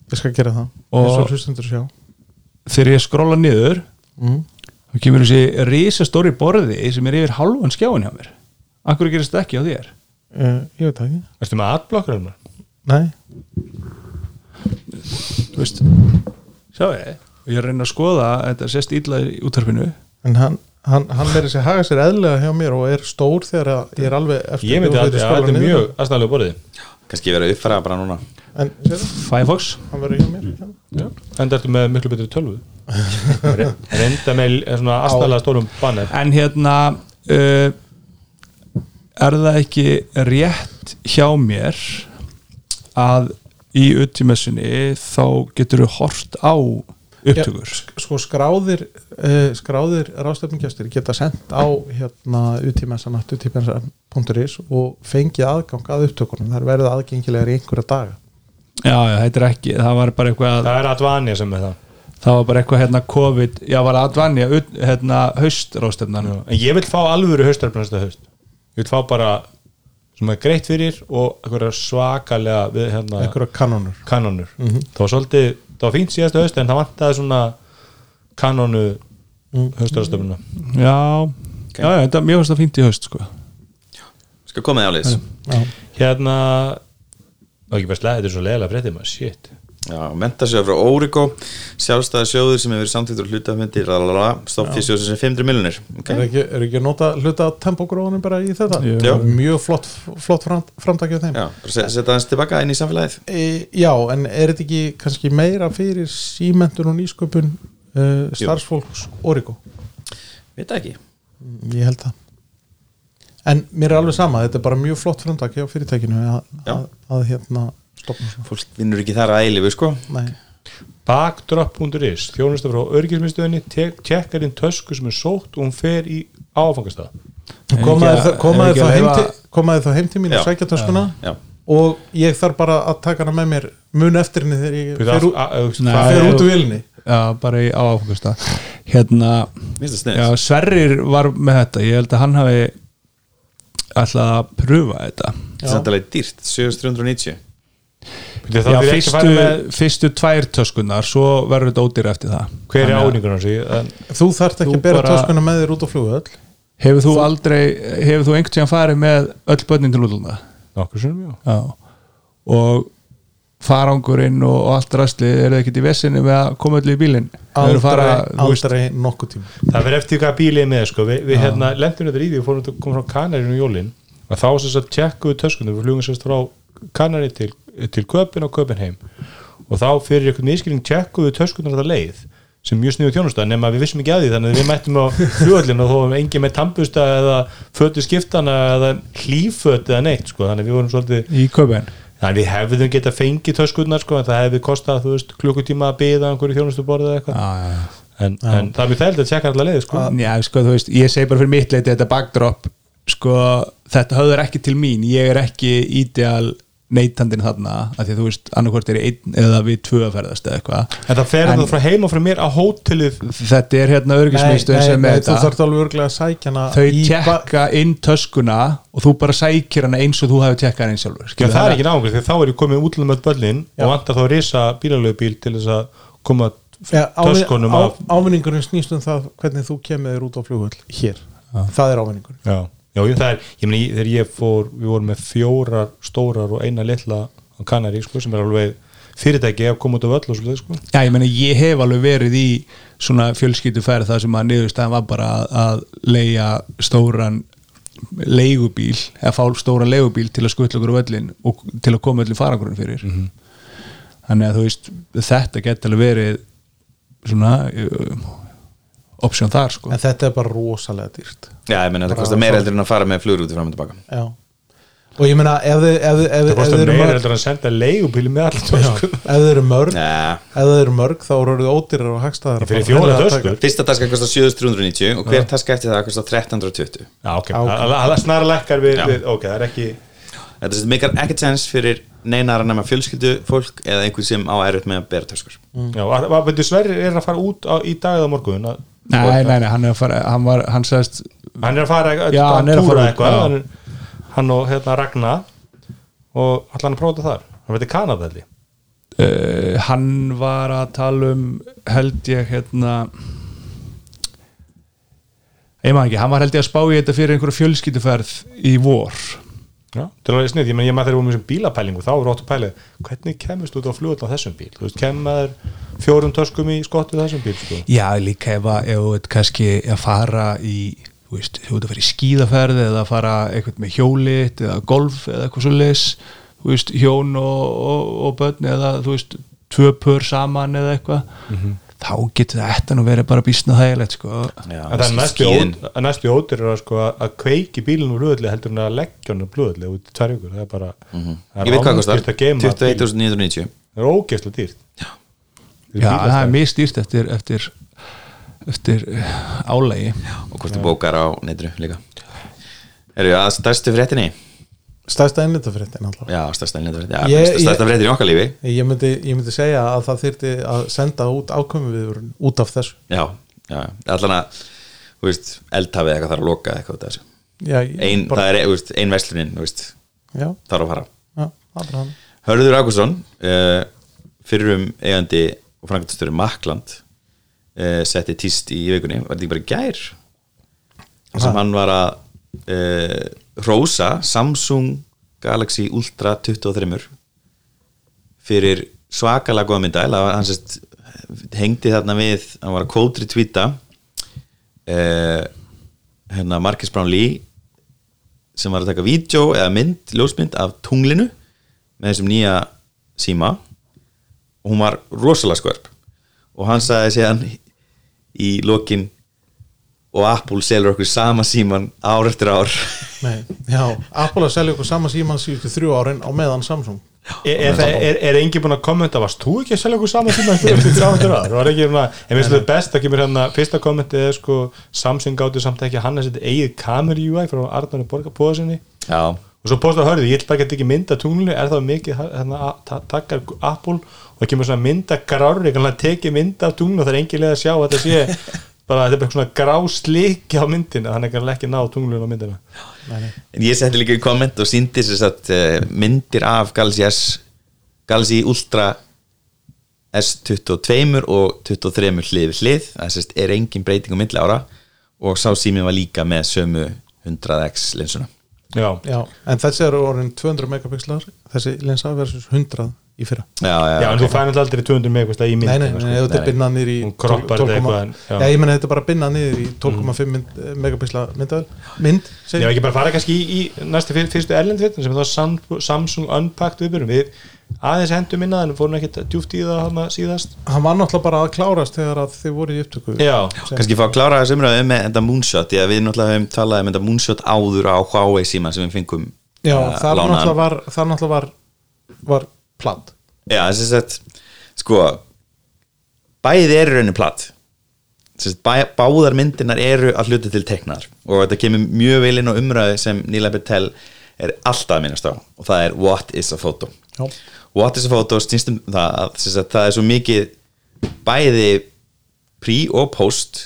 Ég skal gera það. Og- og þegar ég skróla niður mm. þá kemur þessi risastóri borði sem er yfir hálfan skjáin hjá mér. Akkur gerist þetta ekki á þér? uh, ég veit það ekki. Ertu með adblocker hérna? nei, Þú veist Sjá ég, og ég er að reyna að skoða þetta sést illa í útvarpinu. En hann hann, hann er þessi haga sér eðlega hjá mér og er stór þegar að ég er alveg eftir Ég myndi að fyrir þetta er mjög aðstæðlega borðið Kannski verið að uppfæra bara núna. En Firefox. Hann verður hjá mér hérna. Enda ertu með miklu betri tölvu. Reynda með svona aðstæðlega stórum banner. En hérna uh, er það ekki rétt hjá mér að í uttímessunni þá getur þú hort á upptökur. Já, sk- sko skráðir uh, skráðir ráðstöfningjastir geta sendt á hérna utímensanat utímensan.is og fengið aðgang að upptökunum. Það er verið aðgengilegar í einhverja daga. Já, já, þetta er ekki, það var bara eitthvað Það er Advania sem er það. Það var bara eitthvað hérna COVID, já var aðvanja hérna haustráðstöfnan En ég vil fá alvöru haustarfn næsta haust. Ég vil fá bara sem er greitt fyrir og svakalega við hérna kanonur kanonur það var svolítið, það var fínt síðasta haust en það vantaði svona kanonu haustarastöfuna Já, já, já, þetta, mér finnst það fínt í haust sko. Skal komið áliðis hérna og ekki bara slega, þetta er svo leðilega fréttið maður, shit Já, mentasjóður frá Origo Sjálfstæða sjóður sem hefur samþýttur hlutafmyndi Stoffísjóður sem 500 miljonir er okay. ekki, er ekki að nota hluta tempogróðunum bara í þetta? Jú. Mjög flott, flott fram, framtakið þeim. Já, bara set- setja hans tilbaka inn í samfélagið. E, já, en er þetta ekki kannski meira fyrir símentun og nýsköpun uh, starfsfólks Origo? Veit það ekki. Ég held það. En mér er alveg sama, þetta er bara mjög flott framtak hjá fyrirtækinu að, að, að hérna stopna svona Fólk vinnur ekki þar að eilifu sko. Nei. Backdrop.is, þjónusta frá örgismiðstöðinni tjekkar inn tösku sem er sótt og hún fer í áfangastað. Komaði þá heim til- komaði þá heim til mín og Já. sækja töskuna Já, og ég þarf bara að taka hana með mér mun eftir henni þegar ég fer, út- fer út úr vilni Já, bara í áfangasta Hérna, já, Sverrir var með þetta. Ég held að hann hafi ætlað að pröfa þetta. Þetta er dýrt, 7390 Byrju, þá Já, að fyrstu, fyrstu tvær töskunar Svo verður þetta ódýr eftir það. Hver er að- áningur hans en, þú þarft ekki Þú að bera bara- töskuna með þér út á flugöld Hefur þú aldrei Hefur þú einhvern tíðan farið með öll börnin til útlanda? nokkur sem já. Já. Og farangurinn og, og allt rastli eru þið ekkert í vesinu með að koma öll í bílinn? Aldrei, fara, aldrei nokkuð tíma. Það verður eftir hvað bílið er með sko. við, við hérna lendum þetta í því og fórum að koma frá Kanarinu í jólin og þá sem sagt tjekkuðu töskunum við flugum sérst frá Kanari til, til Köpin og Köpin heim og þá fyrir eitthvað miskilning tjekkuðu töskunar þetta leið sem mjög sniðu þjónustæð nema við vissum ekki að því þannig að við mættum á flugallin og þó varum engin með tampusta eða fötu skiptana eða hlíföt eða neitt sko. þannig að við vorum svolítið í köpun þannig að við hefðum geta fengið töskurnar sko, en það hefði kostað þú veist, klukkutíma að byða einhverju þjónustu borðið eða eitthvað já, já, já. en, en það er mjög þægilegt að tjekka allar leið sko. Já, sko, þú veist, ég segi bara fyrir mitt leiti þetta backdrop, sko þetta höfður ekki til mín, ég er ekki ideal neytandinn þarna af því að þú veist, annarkvort er einn eða við tvö að ferðast eða eitthvað. En það fer En- það frá heim og frá mér á hótelið. Þetta er hérna örgismiðstöð sem nei, er þú þetta. þarf alveg örglega að sækja hana þau tjekka inn töskuna og þú bara sækir hana eins og þú hefur tjekkað hana eins sjálfur það er ekki náðungur, því þá er ég komið útlum með böllin og vantar þá að risa bílalögbíl til þess að koma töskunum á- af ávinningurinn snýst um það hvernig þú kemur þér út á flugvöld hér, það er ávinningurinn Já, það er, ég meni, þegar ég fór við vorum með fjórar stórar og eina litla á Kanari, sko, sem er alveg fyrirtæki að koma út af öll og svolítið, sko. Já, ég meina, ég hef alveg verið í svona fjölskylduferð þar sem að niðurstæðan var bara að, að leia stóran leigubíl, eða fá stóran leigubíl til að skutla okkur á völlin og til að koma öllin farangurinn fyrir. Þannig að þú veist, þetta geti alveg verið svona option þar sko. En þetta er bara rosalega dýrt. Já, ég meina þetta kostar meira heldur en að fara með flugrúti fram og tilbaka. Já. og ég meina ef þið ef, þið- þið- þið eru meira mörg heldur en að senda leigubíli með allir já, töskum ef þið eru mörg Nei, ef það eru mörg þá eru þið ódýrar og töskur fyrsta taska kostar 7390 og hver taska eftir það kostar 1320 Já, ok, Já, ok. það það snara lekkar við, ok, það er ekki Þetta mikar ekkert sens fyrir neinar að nema fjölskyldu fólk eða einhver sem á erfitt með að bera töskur. Já, veitu, Sverrir er að fara út á, í dag eða morgun að, Nei, nei, nei, hann er að fara, hann var, hann sagðist hann er að fara að, Já, hann að fara eitthvað já. hann, hann og hérna Ragna og allan að prófa þar. Hann veitir Kanada held ég. Uh, hann var að tala um held ég hérna ég maður ekki, hann var held ég að spá í þetta fyrir einhverju fjölskylduferð í vor Já, til að vera snið, ég menn ég maður þegar við vorum með þessum bílapælingu þá er ótt að pæla, hvernig kemist út á flugvöld á þessum bíl, þú veist, kemur fjórum töskum í skottu þessum bíl sko. já, líka ef þú ert kannski að fara í, þú veist, þú ert að fara í skíðaferð eða að fara eitthvað með hjólit eða golf eða eitthvað svo leis þú veist, hjón og, og, og börn eða, þú veist, tvö pör saman eða eitthvað þá getur þetta nú verið bara bísna þægilegt sko. Já, en það er næstu, skíðin. ód, næstu ótir að, sko, að kveiki úr flugvöldi heldur en að leggja hann úr flugvöldi út í ykkur, það er bara það er Ég veit hvað kostar, rándýrt að geyma bíl. 21.990 það er ógeðslega dýrt. Já, það er mjög stýrt eftir eftir, eftir uh, álægi og hvort þú bókar á netru líka. Eru að stærstu fréttinni? Stærsta innlitafréttin alltaf Já, stærsta fréttin, já, stærsta, fréttin í okkar lífi. Ég myndi, ég myndi segja að það þyrfti að senda út ákvæmi við út af þessu. Já, já, allan að þú veist, eldhafið eitthvað þarf að loka eitthvað þessu. Já, ég- ein, bara, það er þú veist, ein verslunin þú veist, já, þarf að fara. Já, er hann Hörður Ágússon uh, fyrrum eigandi og frangastöru Makland uh, setti tíst í vikunni, var þetta ekki bara gær? Þar sem hann var að uh, rósa Samsung Galaxy Ultra 23 fyrir svakalega góða mynda hann sérst hengdi þarna við, hann var að kótri tvíta uh, hérna Marcus Brownlee sem var að taka vídeo eða mynd, ljósmynd af tunglinu með þessum nýja síma. Og hún var rosalega skörp. Og hann sagði síðan í lokin og Apple selur okkur sama síman ár eftir ár Nei, já, Apple að selja okkur sama síman síðustu þrjú árin á meðan Samsung. Er, er, það- er, er engin búin að kommenta varst þú ekki að selja okkur saman ára það. var ekki hérna, en finnst þetta best að kemur hérna fyrsta kommenti er sko Samsung gáttu samt ekki að hann er sitt eigið kamer UI frá Arnarni Borgarbóða sinni. Já, og svo postar hörðu, ég vil bara geta ekki mynda tunglinu er það mikið hérna, að- ta- takkar Apple? Og það kemur svona mynda grár ég kannan tekið mynda af tunglinu og það er engin leið að sjá að þetta sé bara þetta er bara svona grá sliki á myndina þannig að hann ekki ná tunglinu á myndina en ég setti líka í komment og síndi sér satt uh, myndir af Galaxy S Galaxy Ultra S22 og 23 hlið við hlið, það er engin breyting á myndli ára. Og sá síminn var líka með sömu 100x linsuna já, Já, en þessi eru orðin 200 megapixlar þessi lensa versus 100 í fyrra. Já, já, Já, en þú fænir aldrei 200 meg eitthvað í Nei, nei, myndina nei, sko. þetta er binnað niður í Hún kroppar 12 þetta 12 eitthvað, en- já. Já, ég menna þetta er bara binnað niður í 12,5 mynd, megapixla myndavel mynd, Ég segi var ekki bara að fara kannski í, í næstu fyr, fyrstu erlendfittin sem er þá Sam- Samsung Unpacked viðbjörnum við aðeins hendum minna en fórum ekkert djúft í það hana síðast. Hann var náttúrulega bara að klárast þegar að þið voru í upptöku Já, kannski fá að klára þessu umræðu með þetta moonshot. Því að við náttúrulega höfum talað um þetta moonshot áður á Huawei síma sem við fengum Já, uh, það lánaðan. náttúrulega var það náttúrulega var, var platt Já, þess að sko bæði eru raunin platt Sest, bæ, báðar myndirnar eru að hluta til teknar og þetta kemur mjög vel inn á umræðu sem Nila Betel er alltaf að minnast á og það er what is a photo? Já. what is a photo snýst um það að, sagt, það er svo mikið bæði pre og post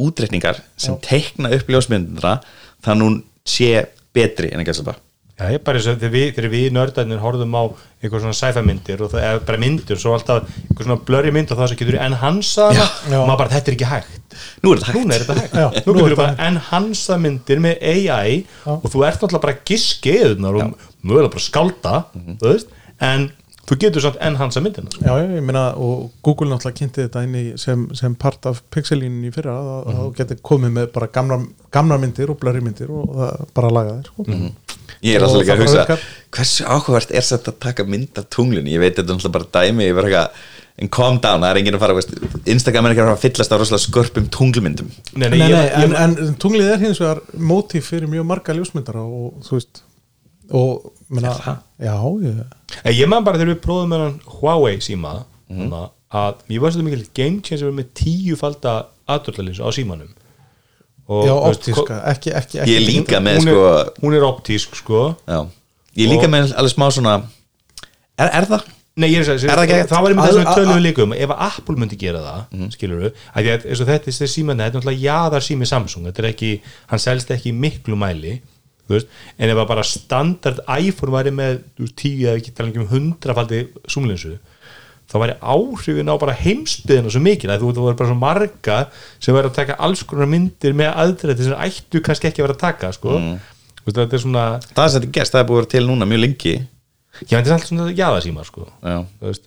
útreikningar sem tekna upp ljósmyndina þannig að hún sé betri en að gæsa það Já, ég bara eins og þegar við, við nördarnir horfum á einhver svona sci-fi myndir og það er bara myndir svo alltaf einhver svona blurry mynd og það sem getur Já. og maður bara þetta er ekki hægt. Nú er þetta hægt. Núna er þetta hægt. Já, Nú nú er getur þetta bara enhansa myndir með AI Já. og þú ert náttúrulega bara giskiðunar og mögulega bara Mhm. þú veist, en þú getur samt enhansa myndina. Sko. Já, já, ég meina og Google náttúrulega kynnti þetta inn í sem, sem part af pixelínun í fyrra að, að þú getur komið með bara gamlar, gamlar myndir og blurry myndir og það bara laga þér sko. Ég er alltaf líka að hugsa hversu áhugavert er þetta að taka mynd af tunglunni ég veit þetta er náttúrulega bara dæmi ég var eitthvað, en calm down, það er enginn að fara veist, Instagram er ekki að fara að fyllast á rosalega skörpum tunglmyndum. Nei, Nei, nei, ég, en, ég, en tunglið er hins vegar mótíf fyrir mjög marga ljósmyndara og þú veist og meina, já, ég, ég, ég man bara þegar við prófum með hann Huawei síma mm. að ég var svolítið mikil game changer með tíu falda aðdurlalinsu á símanum og, já, optíska ekki, ekki, ekki Ég er líka með hún, sko er, hún er optísk sko já. ég er líka með alveg smá svona er, er það? Nei, ég er að segja, það var einmitt það sem við tölum líka um ef að Apple myndi gera það, mm. skilur við að því að eins og þetta er síma, þetta er náttúrulega jaðar sími Samsung, þetta er ekki, hann selst ekki miklu mæli, veist en ef að bara standard iPhone væri með þú veist, tíu eða ekki tala um hundrafaldi zoomlinsu, þá væri áhrifin á bara heimsbyðina svo mikil að þú þú verður bara svo marga sem verður að taka alls konar myndir með aðdrætti sem ættu kannski ekki að vera að taka, sko. Þú veist, þetta er svona, það er sem þetta gerst, það er búið til núna mjög lengi. Já, þetta er alltaf svona jaðarsíma, sko. Já, þú veist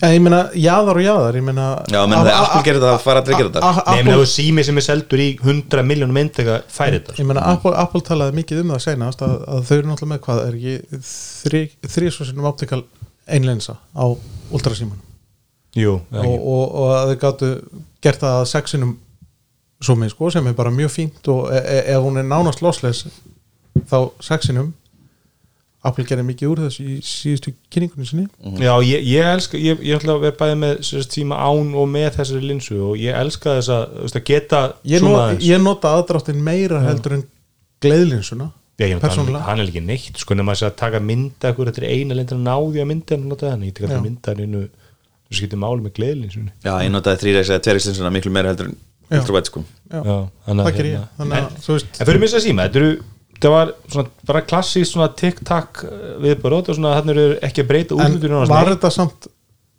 Já, ég meina, jaðar og jaðar ég meina, já menn þegar Apple gerir það, fara allir að gera þetta? Nei, menn Apple, það er sími sem er seldur í 100 miljónum myndega færi þetta. Ég meina, Apple, Apple talaði mikið um það senast að, að þau eru náttúrulega með hvað er ekki þri, þrísvarsinum optikal einlensa á ultrasíman Jú, og, og, og að þau gáttu gert það að sexinum svo með sko sem er bara mjög fínt og e e ef hún er nánast lossless þá sexinum Apple gerði mikið úr þessu í síðustu kynningunni sinni. Já, ég, ég elska ég, ég ætla að vera bæði með tíma án og með þessari linsu og ég elska þess að, þú veist, að geta ég, zoomað not, aðeins. ég nota aðdráttin meira heldur en hann, persónulega. hann er ekki neitt sko nema þess að taka mynda þetta er eina lendur að náði að mynda en nota þannig, ég tek alltaf mynda hann innu þú skiptir máli með gleðlinsunni já, ég notaði þrýregs eða tverjagslinsuna miklu meira heldur en Já. ultravert sko. Já, Já, þannig það ger ég. hérna- þannig en, að, þú veist en það var svona bara klassísk svona tiktak viðbörð og svona hann eru ekki að breyta en útlutur var þetta samt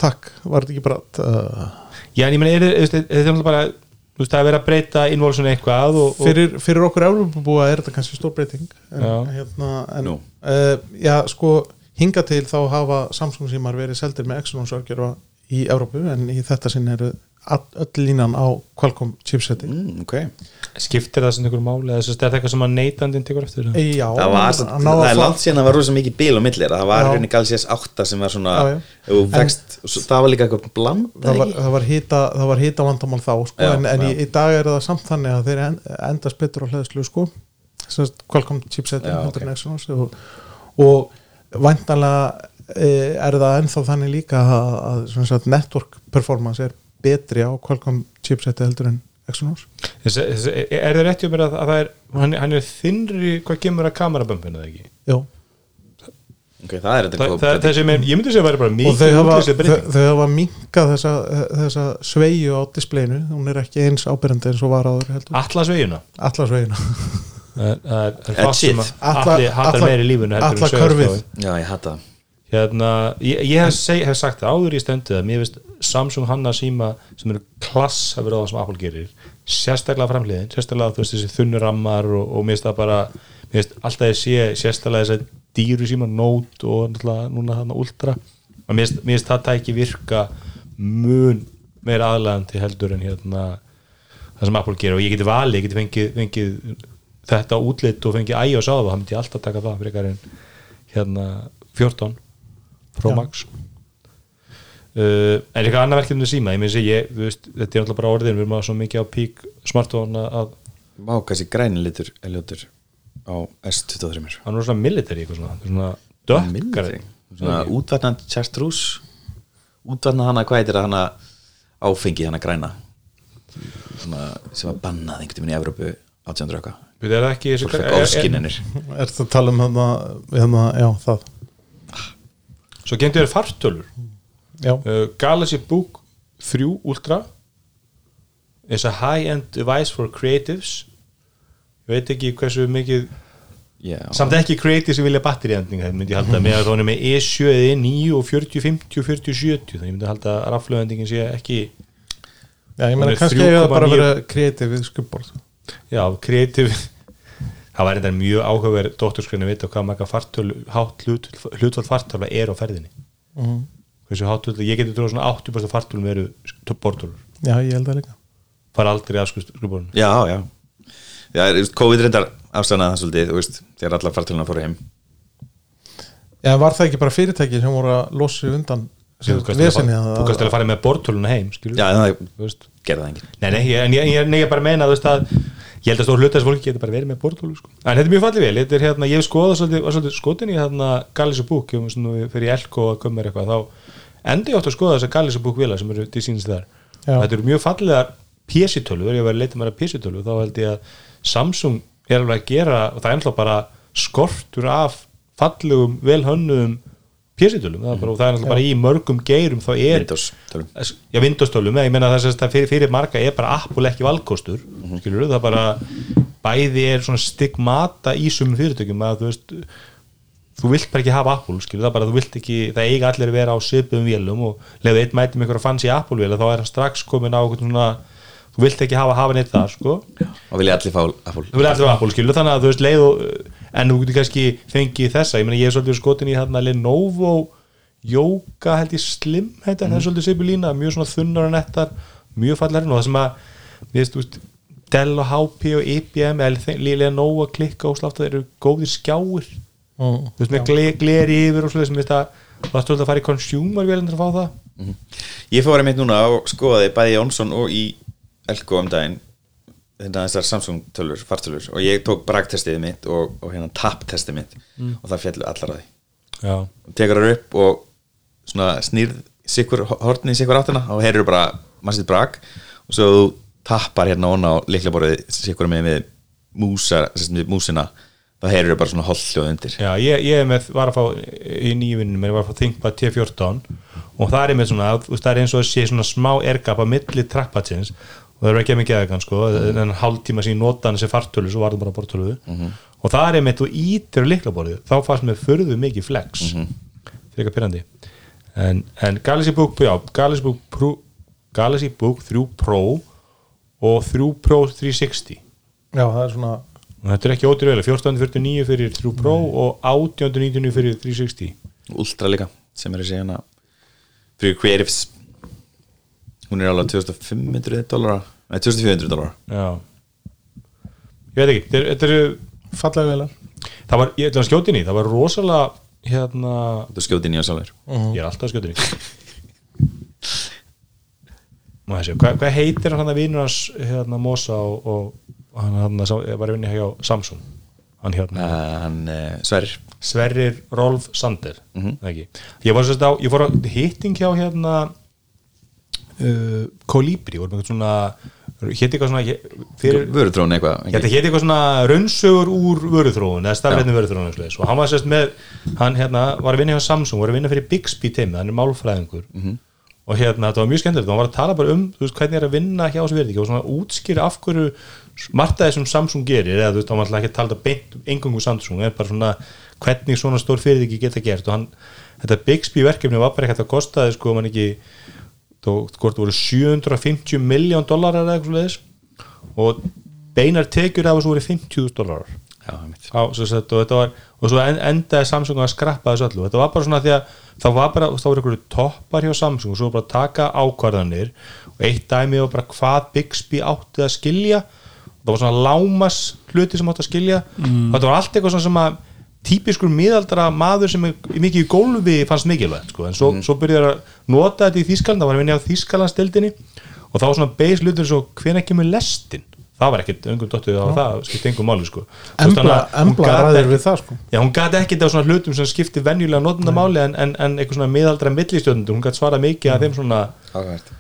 takk, var þetta ekki bara uh, Já, en ég er- þetta er náttúrulega bara þú veist, það er verið að breyta involvsun eitthvað og, og fyrir, fyrir okkur Európabúa er þetta kannski stór breyting. En, Já. hérna, en uh, já, sko hinga til þá hafa Samsung símar verið seldir með Exynos örgjörfa í Európu en í þetta sinn eru all, öll línan á Qualcomm chipseti. Mm, ok. Skiptir það sem einhver máli eða að þetta er eitthvað sem að neytandinn tekur eftir e, já, það var, það að er langt síðan að það var rosa mikið bíl á millir það var rauninni Galaxy S8 sem var svona Já, já. fekst, svo- það var líka eitthvað bland það var, það var hita það var hita vandamál þá sko, Já, en, en í, já. í dag er það samt þannig að þeir en- endast betur á hlæðslu sko. Qualcomm chipsetin Já, heldur ok. en Exynos og, og væntanlega e, er það ennþá þannig líka að, að sem sagt, network performance er betri á Qualcomm chipseti heldur en Exynos er það rétt mér að, að það er hann, hann er þinnri hvað kemur að kamerabömpinu eða ekki Jó. ok, það er þetta það, góð það, breyting. þessi með, ég myndi segja að það væri bara og mikið þau hafa, þau, breyting þau hafa minkað þessa, þessa sveigju á displayinu hún er ekki eins ábyrjandi eins og var áður heldur Atlasvegina allasveigina það er- það er það sem að Alla- allir hattar alla- meira í lífunu heldur en alla sauðárkróin. körfið. já, ég hata það hérna, ég, ég hef, seg, hef sagt það áður í stendið að mér veist Samsung hanna síma sem eru klass að vera það sem Apple gerir sérstaklega framliðin, sérstaklega þú veist þessi þunnurammar og, og mér finnst það bara mér finnst alltaf ég sé sérstaklega þessi dýru síma Note og náttúrulega núna þarna Ultra. Og mér finnst- finnst það tæki virka mun meira aðlæðandi heldur en hérna það sem Apple gerir. Og ég geti valið, ég geti fengið, fengið þetta útlit og fengið iOS á það, það myndi ég alltaf taka það frekar en hérna 14 Pro Já. Max. Uh, en eitthvað annað verkefni síma, ég myndi segja, ég, þú veist, þetta er alltaf bara orðin, við erum að svo mikið á pík smartphone að Vá, kannski græni litur er ljótur á S23 hann er svona military eitthvað svona, svona dökkar Military. Svona útvarnand chartreuse. Útvarnand hana, hvað heitir það hana? Áfengi hana græna. Svona, sem var bannað einhvern veginn í Evrópu 1800 okkar Við erum ekki Fólk fekk ofskinnir Er þetta að tala um þarna, hérna, já, það Svo gemdu þér fartölur. Já, uh, Galaxy Book 3 Ultra is a high-end device for creatives. Ég veit ekki hversu mikið Já, samt ekki creatives sem vilja batteriending það myndi ég halda með að það er með E7 eða E9 og 40, 50 og 40, 70 þannig ég myndi halda að raflöfendingin sé ekki já ég er kannski hefur það bara 3,9. verið kreatív við skubborð já, creative það var þetta mjög áhugaverð dótturskræni að vita hvað marga fartölu hátt hlut, hlutvall fartölu er á ferðinni. Mhm. hversu hátt hlutvall, ég geti trúið svona 80% fartölum eru bortölur Já, ég held það líka. Fara aldrei af skuborun já, já. Já, COVID reyndar afstæðnaði það svolítið, þú veist, þegar allar fartöluna fóru heim. Já, var það ekki bara fyrirtæki sem voru að losa sig undan þú kannast til að fara- að með bortöluna heim skilur Já, en það gerði það enginn. Nei, nei, ég- en ég, ég, nei, ég bara meina þú veist að ég held að stór hluta þess fólki getur bara verið með bortölu sko. en þetta er mjög fallið vel, þetta er hérna ég hef skoðað svolítið, svolítið skotin í hérna Gallisu búk, ég var fyrir Elko koma mér eitthvað þá endi ég átt að skoða þess að Gallisu búk vila sem eru til sínst þar Já. þetta eru mjög fallegar PC-tölu þegar ég var að leita mér að PC-tölu þá held ég að Samsung er alveg að gera og það er ennþá bara skortur af fallegum, velhönnuðum PC-tölum, það er bara, og það er ennþá bara í mörgum geirum þá er Windows tölum. Já, Windows-tölum, ég meina það að fyrir, fyrir marga er bara Apple ekki valkostur Mhm. skilur það bara bæði er svona stigmata í sumum fyrirtökjum að þú veist þú vilt bara ekki hafa Apple, skilur það bara þú vilt ekki, það eiga allir að vera á svipuðum vélum og leðu eitt mæti með einhverja fancy Apple vél þá er hann strax komin á svona þú vilt ekki hafa hafa neitt þar, sko. Og vilja allir fá Apple. Þú vilt allir hafa Apple, skilur þannig að þú veist leið og en þú getur kannski fengið þessa. Ég meina ég er svolítið skotin í hérna Lenovo Yoga held ég slim þetta, það er svolítið svipu lína, mjög svona þunnar og nettar, mjög fallar og það sem að, við veist, Dell og HP og IBM eða Lenovo að klikka og slátt það eru góðir skjáir, mm. þú veist með gle, gleri yfir og svo þessum, veist að það er svolítið að fara í consumer vélendur að fá það. Ég fór einmitt núna og skoðaði bæði Jónsson og í Elko um daginn þetta þessar Samsung tölur, fartölur og ég tók bragtestið mitt og, og hérna tap-testið mitt. Og það fjallu allar að því. Já, tekur það upp og svona snýrð sikkur, hortni í sikkur áttina og heyrður bara massið brag og svo þú tappar hérna onna á liklaborðið sikkur með við músa, við músina þá heyrður bara svona holljóð undir. Já, ég, ég með, var að fá í nýjunni mér var að fá ThinkPad T14 og það er með svona, það er eins og að sé svona smá ergap á milli trackpadsins og það er ekki að mikið aðeins sko. En hálftíma sín nota hann sem fartölu svo var það bara bortölu og það er með þú ítir á liklaborðið, þá fannst með förðu mikið flex. Fyrir eitthvað pyrrandi en, en Galaxy Book, já, Galaxy Book Pro, Galaxy Book 3 Pro og 3 Pro 360 Já, það er svona og þetta er ekki vel, 1449 fyrir 3 Pro og 1899 fyrir 360 Ultra líka sem er að segja hana fyrir Creatives hún er alveg 2500 dólar nei 2400 dólar já. Ég veit ekki, þetta er- eru fallega velar það var, ég ætla að skjóta inn í, það var rosalega hérna, þú skjóti inn í á sálir ég er alltaf að í. Má ég sjá, hvað, hvað heitir hann að vinur hans hérna Mosa og, og, og hann, hann var að vinna hjá Samsung? Hann hérna hann uh, Sverrir. Sverrir Rolf Sander mm -hmm. ég var sérst á, ég fór á hitting hjá hérna uh, Kolibri, voru með eitthvað svona hétt eitthvað svona vörutrónu eitthvað þetta hétt eitthvað svona raunsögur úr vöruþróun eða eitthvað svoleiðis. og hann var sérst með, hann hérna var að vinna hjá Samsung, var að vinna fyrir Bixby teimi hann er málfræðingur. Og hérna þetta var mjög skemmtilegt, hann var að tala bara um þú veist, hvernig er að vinna hjá þessu verðiki og svona útskýra af hverju margt að þessum Samsung gerir eða þú veist, hann var alltaf ekki að tala beint um engungu Samsung, en bara svona hvernig svona stór fyrirtæki geta gert. Og hann, þetta Bixby verkefni var bara eitthvað að kostaði sko, man ekki þó, hvort voru 750 miljón dólarar eða eitthvað leðis og beinar tekjur af þessu voru 50.000 dólarar Já, einmitt. á, svo sett, og, þetta var, og svo en, endaði Samsung að skrappa þessu öllu. Þetta var bara svona því að það var bara þá voru einhverju toppar hjá Samsung og svo bara taka ákvarðanir. Og eitt dæmi var bara hvað Bixby átti að skilja. Það var svona lámas hluti sem átti að skilja. Og þetta var allt eitthvað svona sem að típiskur miðaldra maður sem er mikið í gólfi fannst mikilvægt sko. en svo, svo byrjaði að nota þetta í Þískaland það var að vinna á Þískalandstildinni og þá var svona beis hlutur svo hvenær kemur lestin það var ekkert öngum dottuð á það skipt engum máli sko. Embla, að embla ekki- við það sko Já, hún gæti ekki þetta á svona hlutum sem skipti venjulega notendamáli en, en, en eitthvað svona miðaldra millistjöndur, hún gæti svarað mikið að þeim svona Áhært.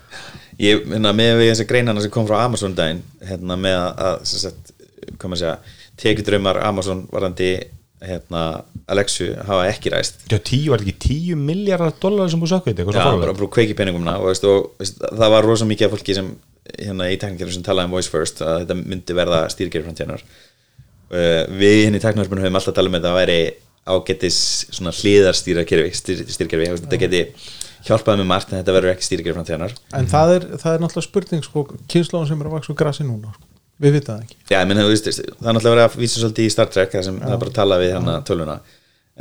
Ég, hérna, með við þessi greinana sem kom frá Amazon daginn, hérna, með að, að maður segja, tekjudraumar Amazon varandi hérna, Alexu hafa ekki ræst. Já, tíu, var þetta ekki tíu miljardar dólar sem búið eitthvað Já, bara, bara kveiki peningumna og, veist, og veist, það var rosa mikið af fólki sem hérna í teknikerfi sem talaði um voice first að þetta myndi verða stýrgerfi framtíðanar uh, við hérna í teknikerfinu höfum alltaf talað um að þetta væri ágætis svona hliðarstýrakerfi veist, þetta geti hjálpaði með margt en þetta verður ekki stýrgerfi framtíðanar en það er, það er náttúrulega spurning sko, kynnslóðan sem er að vaksa úr grassi núna sko. Við vita það ekki. Já, ég menn, þú veist, það er náttúrulega að vísa svolítið í Star Trek þar sem það er bara að tala við hérna tölvuna.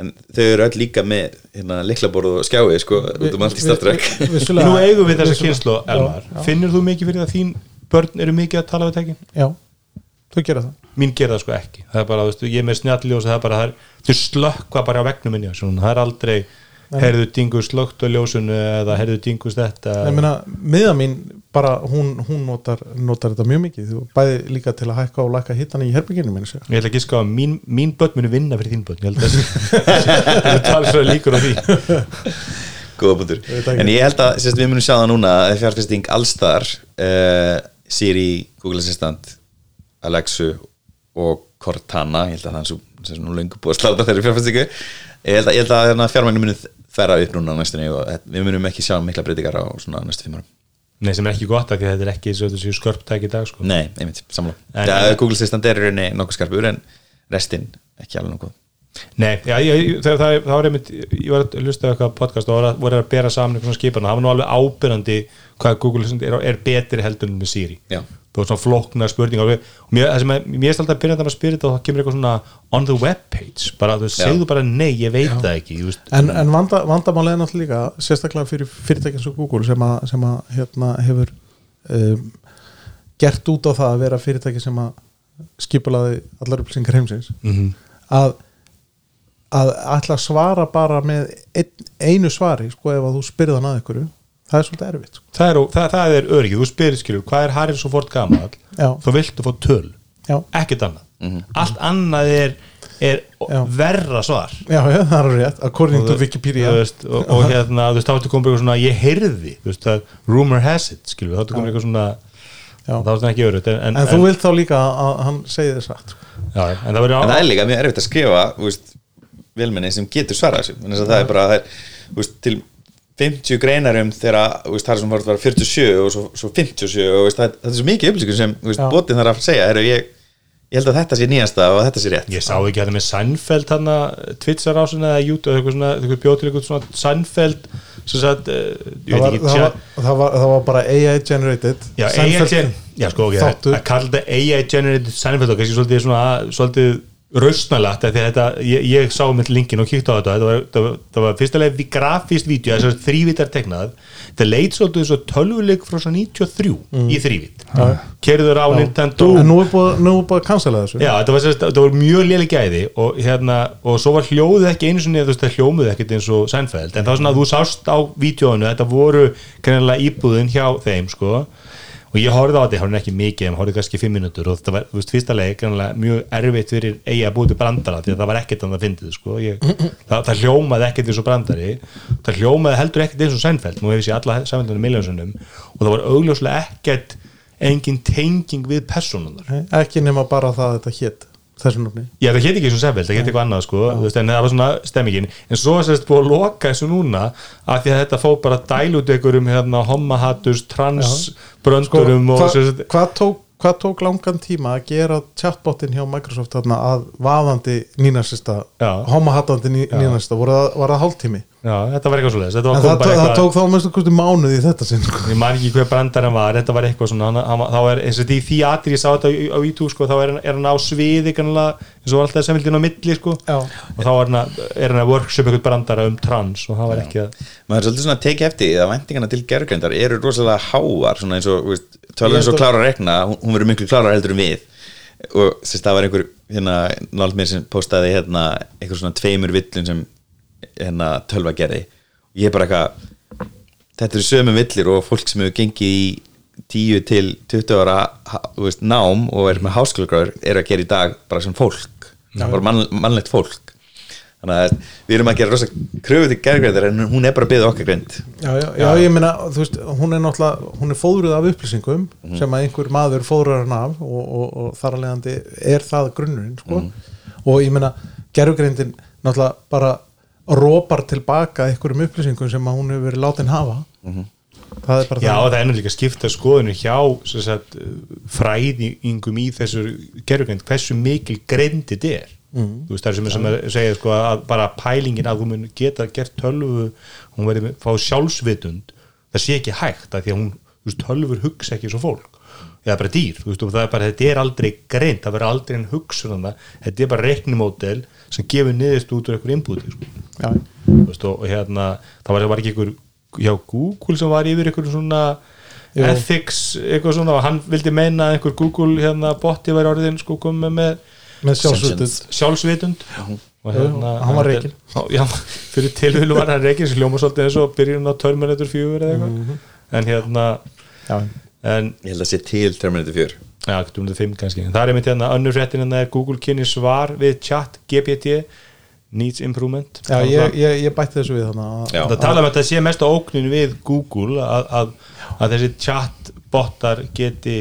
En þau eru öll líka með hérna liklaborð og skjái sko, út um allt í Star Trek. Vi- vi- vissulega- Nú eigum við þessa kynslu, Elmar. Finnur þú mikið fyrir það að þín börn eru mikið að tala við tekin? já, þú gera það. Mín gera það sko ekki. Það er bara, þú veist, ég er með snjalljós það er bara, það er, þau slökkva bara á vegnum minni það er aldrei, heyrðu dingu slökkt á ljósunu eða heyrðu dingus þetta? Ég meina, miða mín bara hún, hún notar, notar þetta mjög mikið. Þú bæði líka til að hækka og lækka hittan í herbygginu Ég ætla ekki að ská að mín, mín börn muni vinna fyrir þín börn Ég held að það er talsverða líkur á því. Góða bútur. En ég held að sérst, við munum sjá það núna að fjárfesting allstar uh, Siri, Google Assistant Alexu og Cortana ég held að það er svo, sem nú lengur búið að sláta þeirri fjárfestingu. Ég held að, ég held að hérna, fjármægnu þverra upp núna næstunni og þetta- við munum ekki sjá mikla breytingar á svona næstu fimm árum. Nei, sem er ekki gott af því að þetta er ekki skörptæk í dag sko. Nei, einmitt, samla En- ja, Google Assistant er í rauninni nokkuð skarpur en restin ekki alveg nokkuð Nei, já, ég, það, það, það var einmitt ég var að hlusta á eitthvað podcast og voru að, bera saman eitthvað skipan og það var nú alveg ábyrjandi hvað Google er, er betri heldur en með Siri Já. þú veist svona flóknar spurningar og mér, það sem er, mér er alltaf að byrja þetta að spyrja þetta og það kemur eitthvað svona on the web page bara, þú Já. segðu bara nei, ég veit það ekki þú veist, en, en vanda, vandamálið er náttúrulega líka sérstaklega fyrir fyrirtækjan svo Google sem að, sem að hérna, hefur um, gert út á það að vera fyrirtæki sem að skipulaði allar upplýsingar heimsins Mhm. að að ætla að svara bara með ein, einu svari sko ef að þú spyrði hann að ykkur það er svolítið erfitt sko. það, er, það, það er öryggið, þú spyrir skilur hvað er Harrison Ford gamall? Já. þá viltu fá töl, já, ekkert annað. Allt annað er, er verra svar. Já, já, það er rétt. According to þú- Wikipedia. þú veist, og, og hérna, þú veist, þá ertu komið eitthvað svona ég heyrði, þú veist, að rumor has it skilur, þá ertu komið eitthvað svona þá ertu ekki örugt en, en, þú vilt þá líka að hann segi þess satt sko. já, en það en er líka mjög erfitt að skrifa þú veist, velmenni sem getur svarað þessu. Þannig að það er bara það er, veist, til 50 greinar um þegar það er sem var 47 og svo, svo 57 og veist, það, það er svo mikið upplýsingur sem veist, botin þarf að segja heru, ég, ég held að þetta sé nýjasta og þetta sé rétt. Ég sá ekki hérna með Seinfeld hann Twitchar ásuna eða YouTube eitthvað bjóð til eitthvað sem sagt, uh, ég það var, ekki það, var, það, var, það var bara AI generated Já, AI, Seinfeld- gen- já, sko, ok, að kalla þetta AI generated Seinfeld og kannski svolítið svona, svolítið rausnalagt, að ég, ég sá með linkin og kíkti á þetta, þetta var, það var, það var fyrstulega við grafist vídeo, þessar þrývítar tegnað, þetta leit svolítið svo tölvuleik frá svo 93 í þrývít, kerður á Nintendo. En nú er búið að cancela þessu. Já, þetta var, þetta var mjög léli gæði og, hérna, og svo var hljóðið ekki sinni þú veist, það hljómuð ekkert eins og Seinfeld en það var svona að þú sást á vídjóinu þetta voru kannilega íbúðin hjá þeim sko og ég horfði á þetta, ég horfði ekki mikið en horfði kannski fimm minútur og þetta var, þú veist, fyrsta leik mjög erfitt fyrir eigi að búið til brandara því að það var ekkert að fyndið sko. Ég, það, það hljómaði ekkert eins og brandari það hljómaði heldur ekkert eins og Seinfeld nú hefur sér alla Seinfeldunum miljónsunum og það var augljóslega ekkert engin tenging við personunar ekki nema bara það að þetta hétt þessu nafni? Já, það hétt ekki eins og Seffield, það hétt eitthvað annað sko, veist, en það var svona stemmingin. En svo er sérst búið að loka þessu núna af því að þetta fóð bara dæl út einhverjum hérna, homahattus, transbröndurum Sko, og hvað sérst, hva tók, hva tók langan tíma að gera chatbotin hjá Microsoft þarna að vaðandi nínasista Já. homahattandi ný, nínasista, var það, var það hálftími Já, þetta var eitthvað en var það, það tók þá mestu kosti mánuð í þetta sinn sko. Ég man ekki hver brandar hann var, þetta var eitthvað svona hann, hann, þá er eins og því því aðri ég sá þetta á, YouTube sko, þá er er hann á sviði kannlega, eins og var alltaf semildin á milli sko, og þá er hann, að- er hann að workshop eitthvað brandara um trans og það var ekki að maður er svolítið svona að tekið eftir því að væntingana til gerðgrindar eru rosalega háar svona eins og, tölum eins og klára að rekna hún, hún verður miklu klárar heldur en við. Og sérst það var einhver hérna, nált mér sem postaði hérna einhver svona tveimur villun sem hérna tölva gerði og ég er bara eitthvað þetta eru sömu villir og fólk sem hefur gengið í 10 til 20 ára veist, nám og er með háskólagráður er að gera í dag bara sem fólk bara mann, mannlegt fólk þannig að við erum að gera rosa kröfu til gerðgrindar en hún er bara að byggja okkar grind já, já, já, ég meina, þú veist, hún er náttúrulega hún er fóðruð af upplýsingum Mhm. sem að einhver maður fóðrar hann af og, og, og þar leiðandi er það grunnurinn sko. Mhm. og ég meina, gerfugreindin náttúrulega bara rópar tilbaka einhverjum upplýsingum sem að hún hefur verið látin hafa. Mhm. það er bara Já, það það er líka skipta skoðinu hjá sagt, fræðingum í þessu gerðugrind, hversu mikil greind þetta er. Mhm. þú veist, það er sem, sem að segja sko, að bara pælingin að mun geta gert tölvu, hún verið með- fá sjálfsvitund, það sé ekki hægt að því að hún, veist, tölvur hugsa ekki svo fólk, eða bara dýr þú veist, og það er bara, þetta er aldrei greind það verður aldrei en hugsun um það, þetta er bara reiknimódel sem gefur niðurst út úr einhver inbúti, sko. Já, Þú veist, og, og hérna, það var, var ekki einhver hjá Google sem var yfir einhver svona Jú. ethics, eitthvað svona og hann vildi meina að einhver Google hérna botti væri orðin sko komið með með sjálfsvöldud sjálfsvitund. Og hérna, Jú, hann var rekinn. já, fyrir tilvílu var hann reikin sem hljóma svolítið eins og byrjun á Terminator 4 eða eitthvað. Mhm. en hérna já, en, ég held að sé til Terminator 4 já, 2005 kannski. En það er einmitt hérna, önnur fréttin hérna er Google kynni svar við chat GPT needs improvement. Já ég, ég, ég bætti þessu við þannig að. Það tala um að þetta sé mest á óknin við Google að, að, að þessi chatbottar geti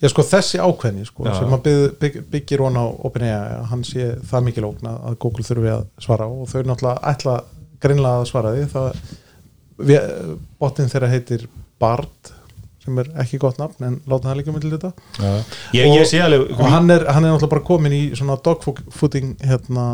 Já sko þessi ákveðni sko, Já. sem að bygg, bygg, byggir hún á OpenAI hann sé það mikil ógn að að Google þurfi að svara og þau náttúrulega ætla greinlega að svara því. Það við, botinn þeirra heitir Bard sem er ekki gott nafn en láta það líka með til þetta ég, og, ég sé alveg og hann er, hann er náttúrulega bara komin í svona dogfooting hérna,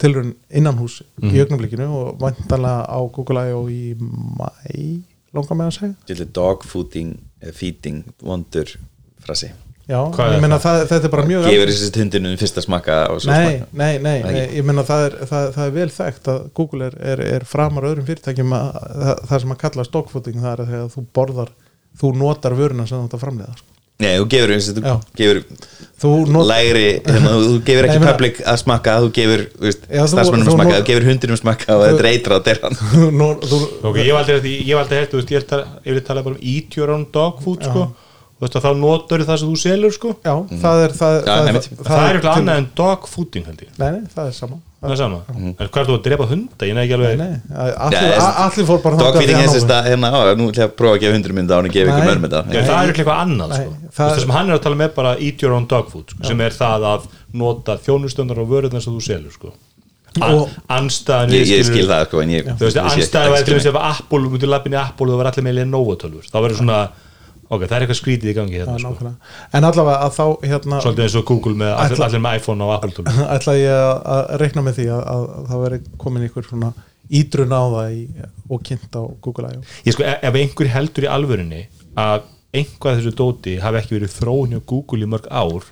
tilrun innanhús Mhm. í augnablikinu og vantanlega á Google I.O. í mæ langar með að segja Þetta dog fooding, eh, feeding, vondur frasi Já, Hvað ég meina það? það, þetta er bara mjög gefur þessi hundinu fyrsta smakka og svo nei, nei, nei, ég meina það er, það, það er vel þekkt að Google er, er, er framar öðrum fyrirtækjum að það, það sem að kalla stockfooting það er að þegar þú borðar þú notar vöruna sem þú ert að framleiða sko. Nei, þú gefur, eins þú gefur þú not, lægri, hérna, þú gefur ekki public að smakka, þú gefur starfsmennum að smakka, þú gefur hundinum að smakka og þetta er eitra á derran ég valdi þetta ég valdi þetta, ég vil tala bara um eat your own dog food sko. Þú veist að þá notar það sem þú selur sko. Já, það er það, Já, það, einmitt. það, er eitthvað annað en dog fooding held ég. Nei, nei, það er sama það er sama, en hvað er þú að drepa hunda? Ég nefn ekki alveg nei, Nei, allir, fór bara Dog þangað feeding því er hann þess nógu. að hérna, á, nú ætla ég að prófa að gefa hundinum mynda á hann og gefa ykkur mörgum mynda það er eitthvað annað sko. það- það, það sem hann er að tala með bara eat your own dog food sko, sem er það að nota þjónustöndar og vörðan sem þú selur sko. Og- anstæðan Ég, ég skil það sko en ég anstæðan ekki til skil þess að ef Apple, lappin í Apple og það var allir með Lenovo tölfur, þá verður svona ok, það er eitthvað skrítið í gangi hérna, sko. en allavega að þá hérna, svolítið eins og Google með allir, Ætla- allir með iPhone og Apple tölfur ætla ég að- reikna með því að, að, að það veri komin svona ídrun á það í, og kynnt á Google I.O. ég sko, ef ef einhver heldur í alvörunni að einhvað þessu dóti hafi ekki verið þróun hjá Google í mörg ár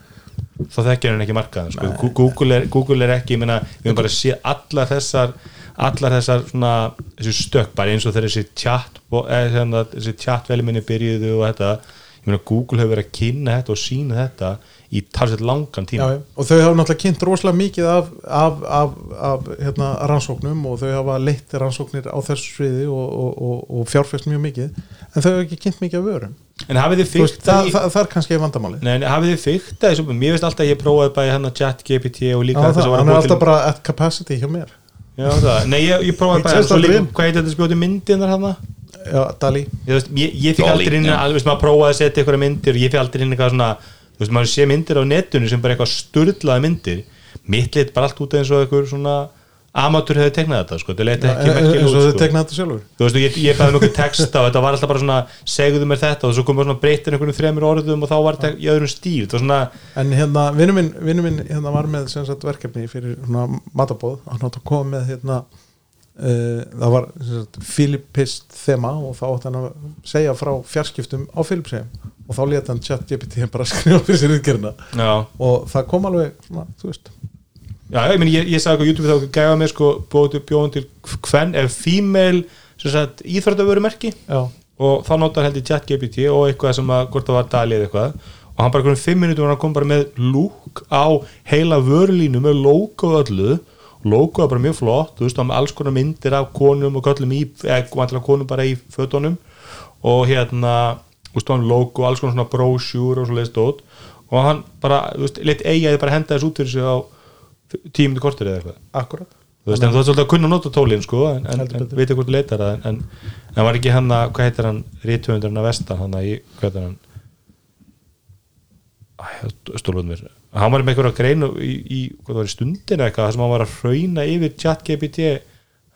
þá þekkir hann ekki markaðan sko. Google, Google er ekki, ég meina við höfum bara séð allar þessar allar þessar svona þessu stökk bara eins og þessi chat eða, hérna, þessi chatvelminni byrjuðu og þetta, ég meina Google hefur verið að kynna þetta og sína þetta í talsett langan tíma. Já. og þau hafa náttúrulega kynnt rosalega mikið af, af, af, af hérna, rannsóknum og þau hafa leitt rannsóknir á þessu sviði og, og, og, og fjárfæst mjög mikið en þau hafa ekki kynnt mikið af vörum. En hafið þið fyrst það, það, það er kannski vandamáli Nei, hafið þið fyrkt að þessu? Mér veist alltaf að ég prófaði bara hérna chat GPT og líka Já, það, að var hann að er alltaf bara at capacity hjá mér Já, það, nei, ég, ég prófaði bara svo líka, hvað heitir þetta spjóti myndin þar hana? Já, Dali Ég, ég, ég fikk aldrei inn, alveg sem að prófaði að setja einhverja myndir og ég fikk aldrei inn eitthvað svona þú veist, maður sé myndir á netinu sem bara eitthvað sturlaði myndir. Mitt lit bara allt út eins og einhver svona amatur hefði tegnað þetta, sko, þetta leit ekki eins merkilega og út, sko. tekna þetta sjálfur. Þú veist, ég, ég bæði mjög texta og þetta var alltaf bara svona, segðu mér þetta og svo komum svona breytir einhvern þremur orðum og þá var þetta í öðrum stíl, þetta var svona En hérna, vinnu minn, vinnu minn hérna var með sem sagt, verkefni fyrir svona matabóð hann átt að koma með hérna uh, það var sem sagt, Philippist þema og þá átti hann að segja frá fjarskiptum á Philipsheim og þá leta hann chat GPT bara skrifa fyrir sér Já, og það kom alveg svona, þú veist Já, ég, meni, ég, ég sagði ekki á YouTube þá gæfa mér sko bóti bjóðum til hvern ef female já, og þá notar held ég chat GPT og eitthvað sem að hvort það var dalið eitthvað. Og hann bara hvernig fimm minútur var hann kom bara með lúk á heila vörulínu með logo og öllu. Logo er bara mjög flott, þú veist, hann með alls konar myndir af konum og köllum í eða konum bara í fötunum. Og hérna, þú veist, hann logo alls konar svona brochure og svo leiðist út og hann bara, þú veist, leitt eigaði bara henda þess út fyrir sig á tíum til kortur eða eitthvað. Akkurat þú veist, en þú veist svolítið að kunna nota tólin sko, en, en, Heldur en betur. veit hvort þú leitar það en, en, var ekki hann að, hvað heitir hann rítumundur hann að vestan, hann að í, hvað heitir hann? Æ, stólum mér hann var með einhverja greinu í, í hvað var í stundinu eitthvað, þar sem hann var að hrauna yfir chat GPT,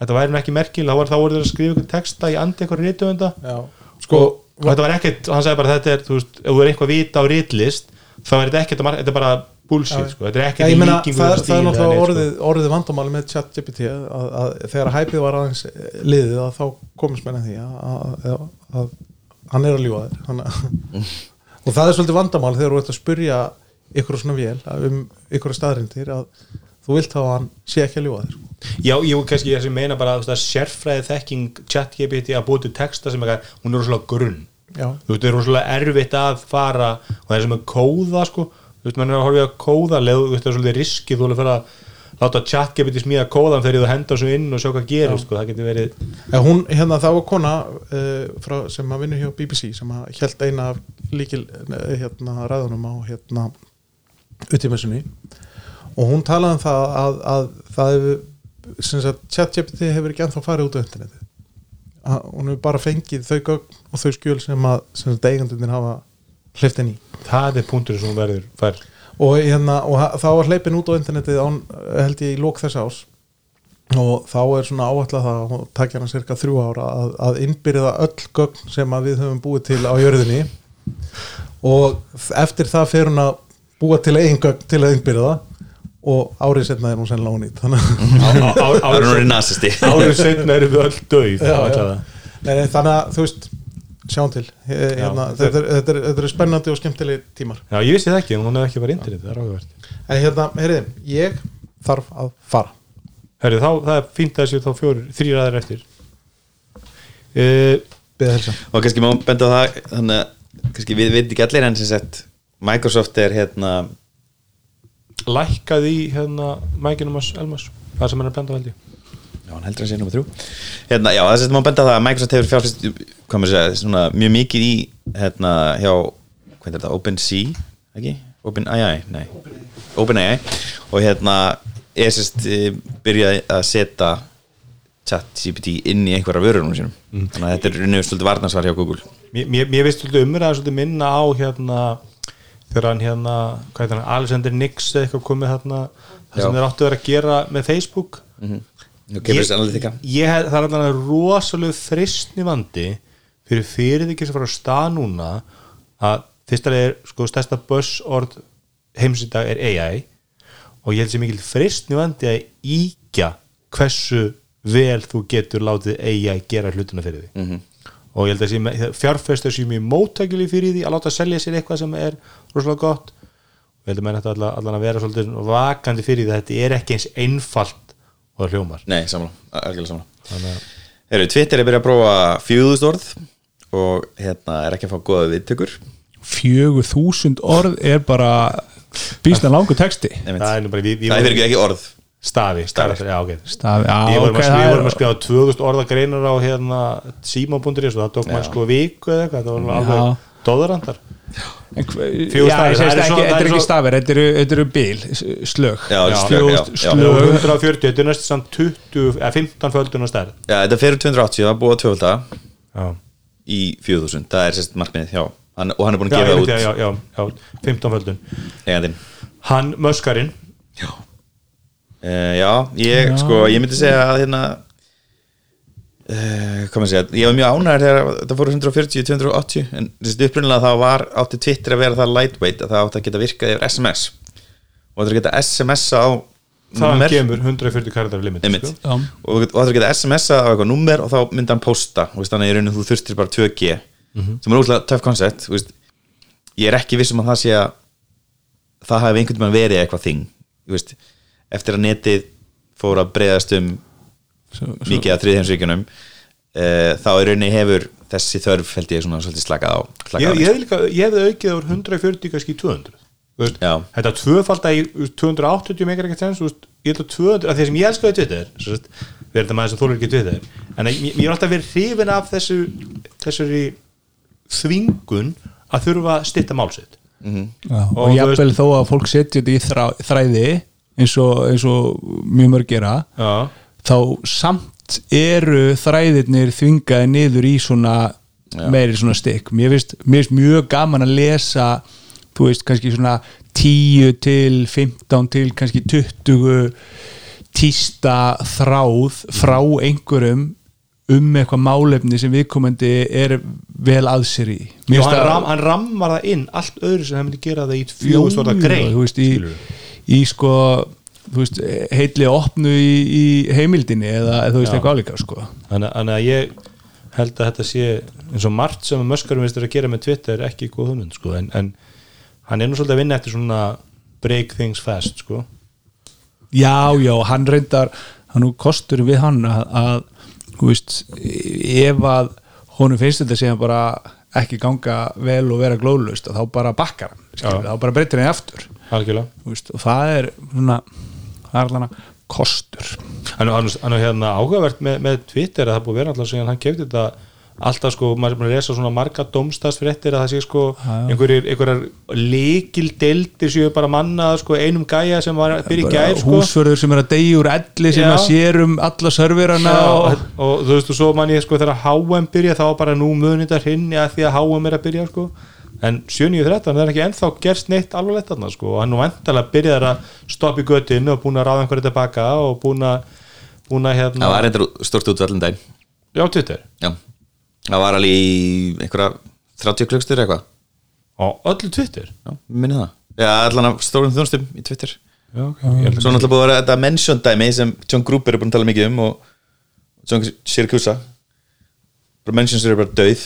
þetta væri nú ekki merkil þá, var, þá voru þeir að skrifa einhver texta í andi einhverja rítumunda já, sko, og þetta var ekkert, hann sagði bara þetta er, þú veist, ef þú er eitthvað vita á rítlist þá er þetta ekkert, að mar- þetta er bara bullshit, sko, þetta er ekkert meina, líkingu það, er- það er náttúrulega neitt, sko. orðið, orðið vandamáli með chat GPT að, að þegar hæpið var aðeins liðið að þá komist menn að því að, að, að, að hann er að ljúga þér. Og það er svolítið vandamál þegar þú ert að spyrja ykkur svona vél um ykkur staðrindir að þú vilt hafa hann sé ekki að ljúga þér Já, ég kannski ég sem meina bara að sérfræði þekking chat GPT að búið til texta sem eitthvað, hún er rosalega grunn. Já, þú veist, það er rosalega erfitt að fara og það er sem að kóða sko þú veist, mann er að horfa í að kóða leðu, þú veist, það er svolítið riski þú alveg fyrir að láta GPT smíða kóðan þegar þú henda svo inn og sjá hvað gerir sko, það getur verið Já, hún, hérna, það var kona uh, frá, sem að vinna hjá BBC sem að held eina líkil eh, hérna, ræðunum á hérna, utímessunni og hún talaði um það að, að það hefur sem sagt, ChatGPT hefur ekki ennþá farið út á interneti að, hún hefur bara fengið þau gögn og þau skjöl sem að sem sagt, hafa hliftin í. Það er punktur sem verður fær og, hérna, og þá var hleypin út á internetið án, held ég í lók þess ás og þá er svona áætlað það og takja hana cirka þrjú ára að, að innbyrða öll gögn sem að við höfum búið til á jörðinni. Og eftir það fer hún að búa til eigin gögn til að innbyrða. Og árið setna er hún er núri nasisti. árið setna erum við öll döið þannig að þú veist sjáum til. Hérna, Já, þetta, er, þetta, er, þetta er spennandi og skemmtileg tímar. Já, ég vissi það ekki, hún hefði ekki verið internet, það er áhugavert en hérna, heyriði, ég þarf að fara. Herri, þá, það er fínt að þessi þá fjórir, þrýr aðeir eftir. Uh, beða helsa og kannski má benda á það þannig að kannski við veit ekki allir en sem sagt Microsoft er hérna Lækkaði í hérna Mækinum Elmas, það sem hann er benda á held ég já, hann heldur að sé nummer þrjú. Hérna, já, þess að má benda það að Microsoft hefur fjárfæst hvað maður segja, svona mjög mikið í hérna hjá, hvað er þetta, OpenSea ekki? OpenAI, nei. OpenAI og hérna er sérst eh, byrjaði að setja chat GPT inn í einhverja vörunum sínum. Þannig að þetta er unnið svolítið varnarsvar hjá Google. Mér, mér, mér veist svolítið umræða svolítið minna á hérna þegar hann hérna, hvað heitir hann, Alexander Nix eða eitthvað komið hérna það sem þeir áttu að vera að gera með Facebook. Og Cambridge Ég hef, það er alltaf rosalega fristni vandi fyrir fyrirtæki sem fara að stað núna að fyrsta er sko stærsta buzzord heims í dag er AI og ég held sem mikil fristni vandi að íkja hversu vel þú getur látið AI gera hlutina fyrir því -hmm. og ég held að sé, fjárfestur sér mjög móttækjuli fyrir því að láta selja sér eitthvað sem er rosalega gott. Og ég held að menn þetta allan að vera svolítið vakandi fyrir því að þetta er ekki eins einfalt og það hljómar. Nei, samla, algjörlega samla Þannig að Heru, Twitter er byrjað að prófa fjöðust orð og hérna er ekki að fá góða viðtökur. Fjögur þúsund orð er bara býsna langur texti. Einmitt. það er nú bara við, við Það er ekki, ekki orð. Stafi, stafi, já ok. Stafi, já, Við vorum, ok, að, það við er- vorum að skrifa 2000 orða greinar á hérna síma.is og það tók maður sko viku eða eitthvað, það var alveg Já, stafir, ég það segist er ekki, svo- það þetta er ekki svo- stafir þetta eru, þetta eru bil, s- slög. Já, Já, slög, fjögur- já, já. slög. 140, þetta er næstu samt 20 eða 15 földun á stærð. Já, þetta um 280, það er búið að tvölda í 4000, það er sérst hann, og hann er búin að gefa út já, já, já, já 15 földun eigandinn hann, möskarinn. Uh, Já, ég, Já. sko, ég myndi segja að hérna uh, hvað maður segja, ég var mjög ánægður þegar það fóru 140, 280 en þessi upprunnilega þá var átti Twitter að vera það lightweight að það átti að geta virkað yfir SMS og þetta að geta SMS á það númer kemur 140 karakter limit Einmitt. sko. Og þú ætlar að geta SMS-a á eitthvað númer og þá myndi hann posta. Veist, þannig að í rauninu þú þurftir bara 2G sem er útlæð töff koncept ég er ekki viss um að það sé að það hafi einhvern veginn verið eitthvað þing eftir að netið fór að breyðast um mikið að þriðheimsvíkjunum e, þá í rauninni hefur þessi þörf held ég svona svolítið slakað á slakað ég, ég, ég hefði aukið úr 140 kannski í 200 Þú veist, Já. þetta tvöfalda í þú veist, 280 megar ekkert sens ég held að 200, að því sem ég elskaði Twitter við erum þetta maður sem þólur ekki Twitter en ég, ég er alltaf verið hrifin af þessu þessari þvingun að þurfa að stytta málsitt Já, Og og þú jafnvel þó að fólk setja þetta í þrá, þræði eins og, eins og mjög mörg gera Já, þá samt eru þræðirnir þvingaði niður í svona meiri svona stykk mér finnst, mjög gaman að lesa þú veist kannski svona 10 til 15 til kannski 20 tísta þráð frá einhverjum um eitthvað málefni sem viðkomandi er vel að sér í. Já finnst hann, ram, hann rammar það inn allt öðru sem hann myndi gera það í Jú, jú, þú veist, í, í sko þú veist, heitli opnu í, í heimildinni eða þú veist eitthvað álíka sko. Þannig að ég held að þetta sé eins og margt sem möskarum veist er að gera með Twitter ekki góð hugmynd sko en, en hann er nú svolítið að vinna eftir svona break things fast sko. Já, já, hann reyndar hann nú kostur við hann að, að þú veist, ef að honum finnst þetta sem bara ekki ganga vel og vera glóðlust þá bara bakkar hann, þá bara breytir hann aftur. Algjörlega. Og það er svona, það er allan kostur er hérna áhugavert með, með Twitter að það búið vera alltaf síðan hann kefti þetta alltaf sko, maður er búin að lesa svona marga domstagsfréttir að það sé sko einhverjir, einhverjar líkil deildir séu bara manna sko einum gæja sem var í gær sko. húsförður sem er að deyja úr elli sem Já. að sér um alla serverana og, og, þú veist og svo man ég sko þegar HM byrja þá bara nú að hrinni að því að HM er að byrja sko en 7.13 það er ekki ennþá gerst neitt alveg þarna sko. Og hann nú vantalega byrjaði að stoppa í göttinu og búin að ráða einhverju tilbaka og búin að búin að hérna það var reyndar stort út allan daginn. Já Twitter. Já, það var alveg í einhverja 30 klukkstur eitthvað. Á öllu Twitter? Já, minni það. Já, allan af stórum þjónstum í Twitter. Já, ok, ég held svo náttúrulega búið að vera þetta mention dæmi sem John Gruber er búin að tala mikið um og John Syracuse. Bara mentions eru bara döið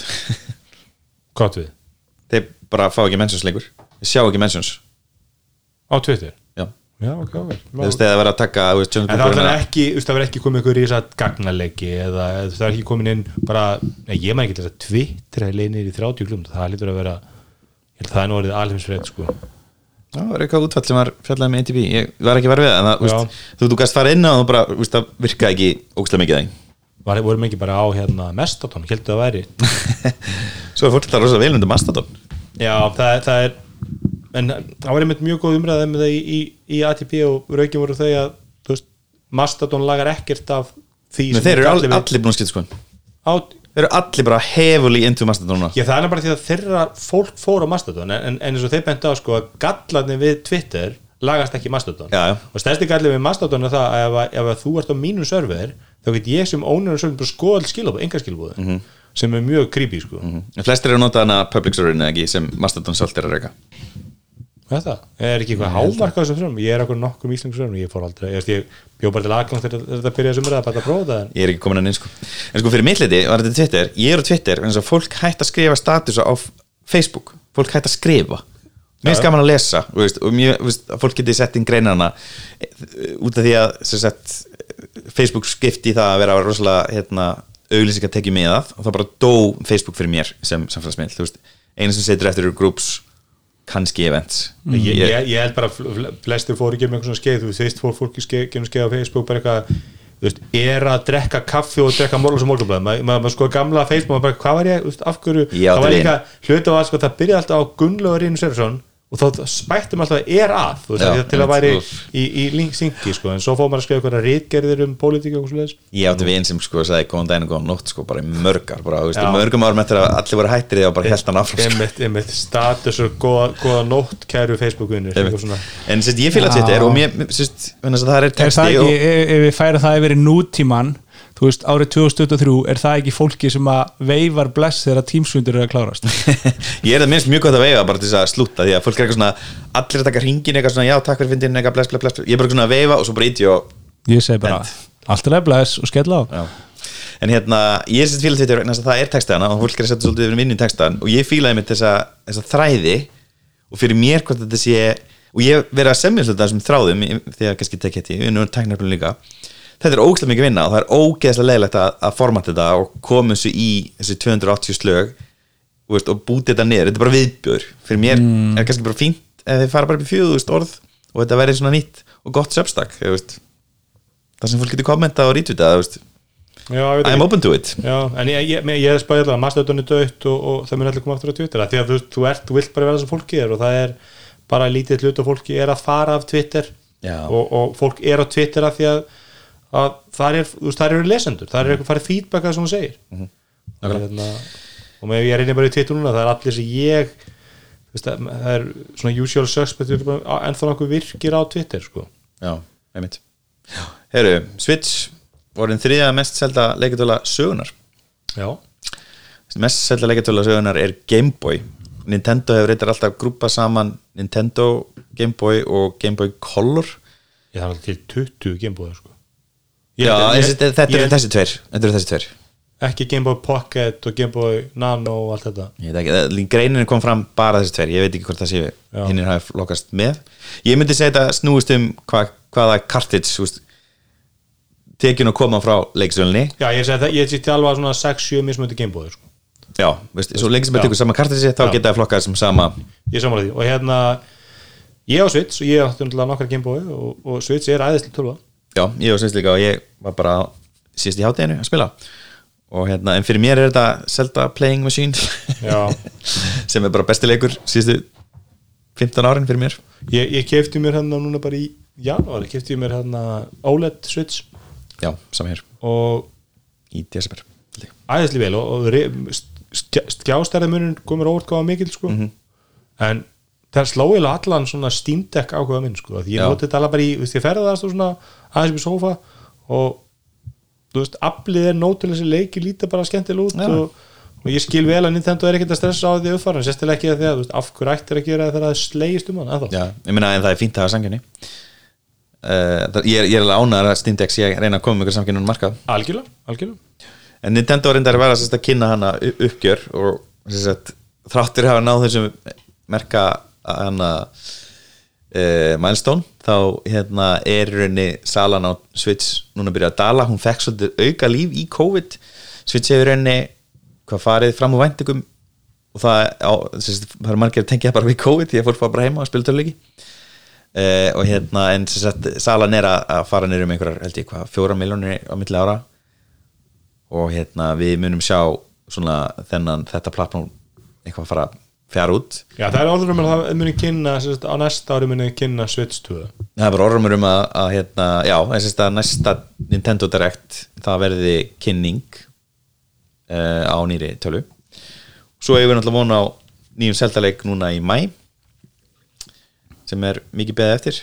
gott við þeir bara fá ekki mentions lengur. Þeir sjá ekki mentions. Á Twitter? Já. já, ok, ok. Þeir veist þegar það verið að taka þú veist, En það Gruber var er ekki, þú veist, það ekki komið ykkur í þess að gagnalegi eða það er ekki komin inn bara, nei, ég maður ekki þess að Twitter er leinir í 30 klum, það lítur að vera það er nú orðið alheimsfrед sko. Það var eitthvað útfall sem var fjallaði með ATP ég var ekki það en það, Já. úst, þú, þú gæst fara inn og þú bara, úst, það virkaði ekki ógstlega mikið þeim var, vorum ekki bara á hérna Mestotón, heldur það væri svo er fólk alltaf rosa vel undir Mastodon já, það, það er en það var einmitt mjög góð umræða með það í, í, í ATP og raukin voru þau að veist, Mastodon lagar ekkert af því Men sem þeir eru all, allir búin að skipta sko þeir eru allir bara hefuli into Mastodon. Já, það er bara því að þeirra fólk fór á Mastodon en, en eins og þeir bent á sko að gallarnir við Twitter lagast ekki Mastodon Já, já. og stærsti gallir við Mastodon er það að ef, að- ef að þú ert á mínu server þá get ég sem ónur server bara skoða all skilabóð, enga skilabóð Mhm. sem er mjög creepy sko. En flestir eru að nota hana public serverin eða ekki sem Mastodon sjálft er að reyka Þetta, er ekki eitthvað á þessum serverum ég er okkur nokkur íslensku serverum, ég fór aldrei ég, ég bjó bara til aðgang þegar þetta byrjaði sem er að prófa það en ég er ekki komin að inn sko. En sko fyrir mitt liti var þetta Twitter? Ég er á Twitter en þess að fólk hægt að skrifa statusa á Facebook. Fólk hægt að skrifa. Mér finnst gaman að lesa þú veist, og þú veist, fólk geti sett inn greinana eh, út af því að sem sagt, Facebook skipti það að vera rosalega hérna, auglýsing að tekja með það og það bara dó Facebook fyrir mér sem samfélagsmiðl þú veist, eina sem setur eftir eru groups kannski events. Ég, ég, ég held bara að fl- flestir fóru ekki með eitthvað svona skeið þú veist, fór fólki genum skeið á Facebook bara eitthvað, veist, er að drekka kaffi og drekka morguns og morgunblöð maður ma, ma, sko gamla Facebook, maður bara, hvað var ég, veist, af hverju? Átti það var líka hluti á að sko, það byrjaði alltaf á Gunnlaugur Rínu Sverjesson og þá spættum alltaf að er að þú veist, Já, til að væri úff. í, í link syngi, sko, en svo fór maður að skrifa eitthvað rítgerðir um pólitík og svoleiðis. Ég átti við einn sem sko sagði góðan daginn og góðan nótt sko bara í mörgar, bara, þú veist, í mörgum árum eftir að allir voru hættir því og bara hann áfram sko. einmitt, einmitt, status og góða, góða nótt kæru Facebook-unir. En sérst, ég fíla Já. Twitter og mér, sérst, að það er er texti og, ef, ef við færa það yfir í nútíman þú veist, árið 2023 er það ekki fólki sem að veifar bless þegar tímsfundur er að klárast? Ég er það minnst mjög gott að veifa bara til þess að slúta því að fólk er eitthvað svona allir að taka hringin eitthvað svona já takk fyrir fyndin eitthvað bless bless bless. Ég er bara svona að veifa og svo bara íti og ég segi bara, allt er að bless og skella á. Já. en hérna ég er sett fíla þetta vegna að það er textaðana og fólk er að setja svolítið yfir minni textaðan og ég fílaði mitt þessa, þræði og fyrir mér hvort þetta sé og ég verið að semja svolítið þessum þráðum því að kannski tekja þetta, er nú tæknarflun líka þetta er ógæslega mikið vinna og það er ógeðslega leiðilegt að, að formata þetta og koma þessu í þessi 280 slög veist, og búti þetta niður, þetta er bara viðbjör fyrir mér er kannski bara fínt ef þið fara bara upp í fjöðust orð og þetta verður svona nýtt og gott söpstak það sem fólk getur kommenta og veit I'm open to it. Já, en ég, ég, ég, ég spæði allavega masteröðun er dött og, og það mun allir koma aftur á Twitter því að þú, þú ert, þú vilt bara vera að fólki er og það er bara lítið hlut og fólki er að fara af Twitter og, og fólk er á Twitter af því að, að það er, þú veist, það eru lesendur er eitthvað farið feedback að það sem hún segir. Mhm. og, hérna, og með ég reynir bara í Twitter núna það er allir sem ég veist, það er svona usual suspect eru ennþá nokkuð virkir á Twitter sko. Já, einmitt. Herru, Switch vorin þriða mest selda leikatöla sögunar Já, mest selda leikatöla sögunar er Game Boy. Nintendo hefur reyndar alltaf grúpa saman Nintendo, Game Boy og Game Boy Color. Ég þarf alltaf til 20 gembúðar sko. Já, Ég- þetta eru þessi tveir. Þetta eru þessi tveir. Ekki Game Boy Pocket og Game Boy Nano og allt þetta. Ég veit ekki, það- greinin kom fram bara þessi tveir. Ég veit ekki hvort það sé Já. hinnir hafi lokast með. Ég myndi segja þetta snúist um hva, hvaða cartridge úst, tekin og koma frá leiksölunni. Já, ég segi það, ég sýtti alveg að svona 6-7 mismöndi Game Boy sko. Já, veist, svo lengi sem Já. það tekur sama cartridge þá geta það flokkað sem sama ég samanlega því. Og hérna ég á Switch og ég átti náttúrulega nokkar Game Boy og, og Switch er æðislega tölva Já, ég var semst líka og ég var bara síðast í hátteginu að spila. Og hérna, en fyrir mér er þetta Zelda Playing Machine. Sem er bara besti leikur síðustu 15 árin fyrir mér. Ég, ég kefti mér hérna núna bara í janúari, kefti ég mér hérna OLED Switch. Já, saman hér, og í desember æðislega vel og, og skjástærið munin komur óvart gáða mikil sko. Mhm. en það sló ég allan svona Steam Deck ákveða minn sko. því ég noti þetta alveg bara í, þú veist, ég ferðast og svona aðeins upp í sófa og þú veist, aflið er nót til þessi leiki líta bara skemmtileg út og, og ég skil vel að Nintendo er ekkert að stressa á því uppfæra, sérstilega ekki að því að veist, af hverju ættir að gera það það slegist um hann. Já, ég meina en það er fínt að hafa samkjörni uh, ég, er, ég er alveg ánæður að sé að reyna að koma með ykkur samkjörnum markað. Algjörlega, algjörlega. En Nintendo reyndar að vera sérst, að kynna hana uppgjör og sérst, þráttur hafa náð þessum merka hana uh, milestone þá hérna, er í rauninni salan á Switch núna að byrja að dala, hún fekk svolítið auka líf í COVID. Switch hefur í rauninni hvað farið fram úr væntingum og það, á, sérst, það er margir að tengja bara við COVID því að fólk fara bara heima og spila töluleiki uh, og hérna en sérst, salan er að, að fara niður um einhverjar held ég hvað, fjóra miljónir á milli ára. Og hérna við munum sjá svona þennan þetta plattform eitthvað að fara fjara út. Já, það er orður um að það muni kynna sérst, á næsta ári muni kynna Switch 2 það er orðumur um að, að hérna, já, þess að næsta Nintendo Direct það verði kynning uh, á nýri tölu. Svo hefur við náttúrulega vona á nýjum seltaleik núna í mæ sem er mikið beðið eftir.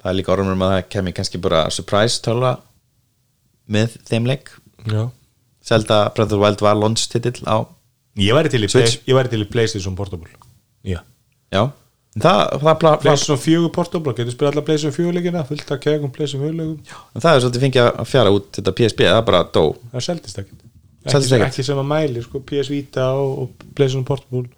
Það er líka orðumur um að það kemur kannski bara surprise tölu með þeim leik. Zelda Breath of the Wild var launch titill á Ég væri til í, play, ég væri til í PlayStation Portable. Já. Já, það, það, það, það, PlayStation 4 Portable, getur spila allar PlayStation 4 leikina fullt af kegum PlayStation 4 leikum En það er svolítið fengið að fjara út þetta PSP, það er bara dó. Það seldist ekkert. Ekki, ekki sem að mæli, sko, PS Vita og, og PlayStation Portable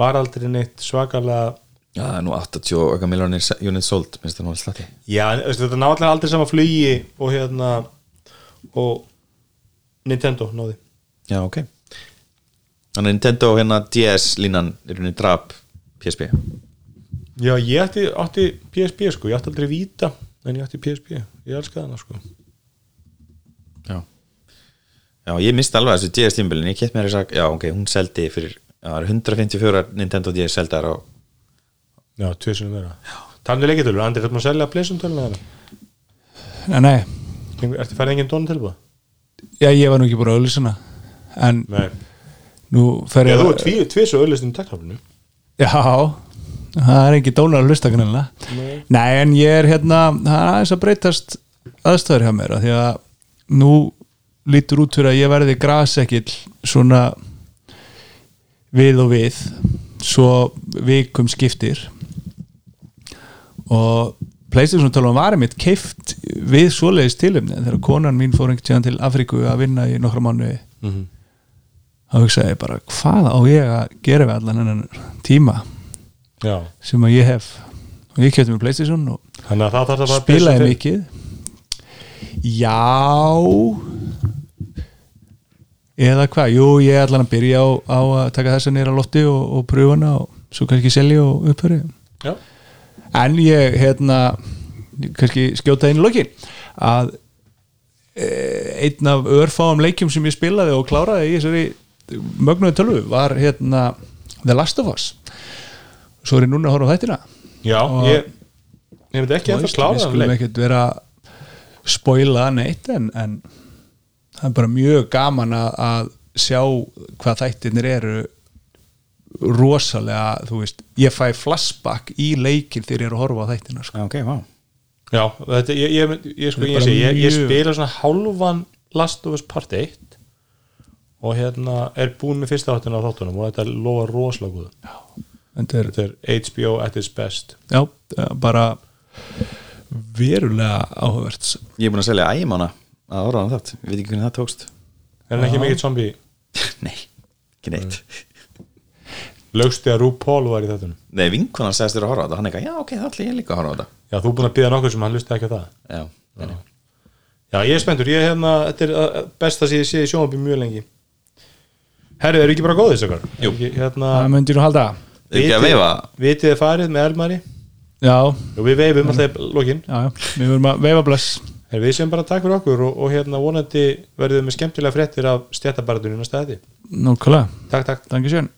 var aldrei neitt svakalega Já, það er nú 80 og eitthvað miljonir unit sold, minnst það nú alls slatti Já, þetta náttúrulega aldrei sama flugi og hérna og Nintendo náði. Já, ok Þannig að Nintendo hérna DS línan er henni drap PSP Já, ég átti, átti PSP sko, ég átti aldrei Vita en ég átti PSP, ég elskaði hana sko. Já. Já, ég misti alveg þessu DS tímbilin, ég kett mér þess að já, ok, hún seldi fyrir já, það eru 154 Nintendo DS seldar á Já, tvisinu meira. Talandi leikitölur, Andri, er þetta að selja PlayStation töluna þeirra? Nei, nei, Ertu færið engin dónu tilbúða? já, ég var nú ekki búin að auðlýsana en Nei Já, þú er tvis og öllist um teknaflinu Já, það er ekki dónar að hlusta kannilega Nei. Nei, en ég er hérna það er aðeins að breytast aðstæður hjá mér af því að nú lítur út fyrir að ég verði grasekill svona við og við svo vikum skiptir og Playstation tala var mitt keift við svoleiðis tilumni þegar konan mín fór einhvern tíðan til Afríku að vinna í nokkra mánuði Mhm. Þá hugsaði ég bara hvað á ég að gera við allan hennan tíma Já, sem að ég hef? Og ég kefti mér Playstation og að að spilaði mikið. Já. Eða hvað, jú ég er allan að byrja á, á að taka þessa nýra lotti og, og pröfuna og svo kannski selja og upphöri 5. Já, en ég hérna kannski skjóta í lokin að e, einn af örfáum leikjum sem ég spilaði og kláraði í þessari mögnuði tölvu var hérna The Last of Us. Svo er ég núna að horfa á þættina. Já Og- ég Ég veit ekki að það við klára skulum ekkert vera að spoila neitt en, en það er bara mjög gaman að, að sjá hvað þættirnir eru rosalega, þú veist ég fæ flashback í leikin þegar ég er að horfa á þættina sko. Já, ok, vá. Já, þetta, ég, ég, ég, sko, ég, bara sé, ég, ég mjög- spila svona hálfan Last of Us Part 1 og hérna er búin með fyrsta áttina á þáttunum og þetta lofa rosalega góð þetta er Þetta er HBO at its best. Já, er bara verulega áhugavert. Ég er búin að selja ægimána að orða hann þátt. Ég veit ekki hvernig það tókst. Er hann ekki mikill zombie? Nei, ekki neitt. Lögsti að RuPaul var í þáttunum? Nei, vinkonan segist þér að horfa á þetta. Hann eitthvað, já, ok, það ætla ég líka að horfa á þetta. Já, þú er búin að byggja nokkuð sem hann lusti ekki á það. Já, nei. Já, ég er spenntur, ég er hérna Þetta er besta sem ég sé í sjónvarpi mjög lengi Herri, eru ekki bara góðis okkar? Jú. Hérna, það myndir nú halda. Ekki að veifa? Vitið þið farið með Elmari? Já, og við veifum alltaf í lokin. Já, já, við verum að veifa bless. Herri, Við sem bara takk fyrir okkur og, og hérna vonandi verðum við með skemmtilega fréttir af stjættabaratunum næsta þetta nákvæmlega, Takk, takk. Dangi sjön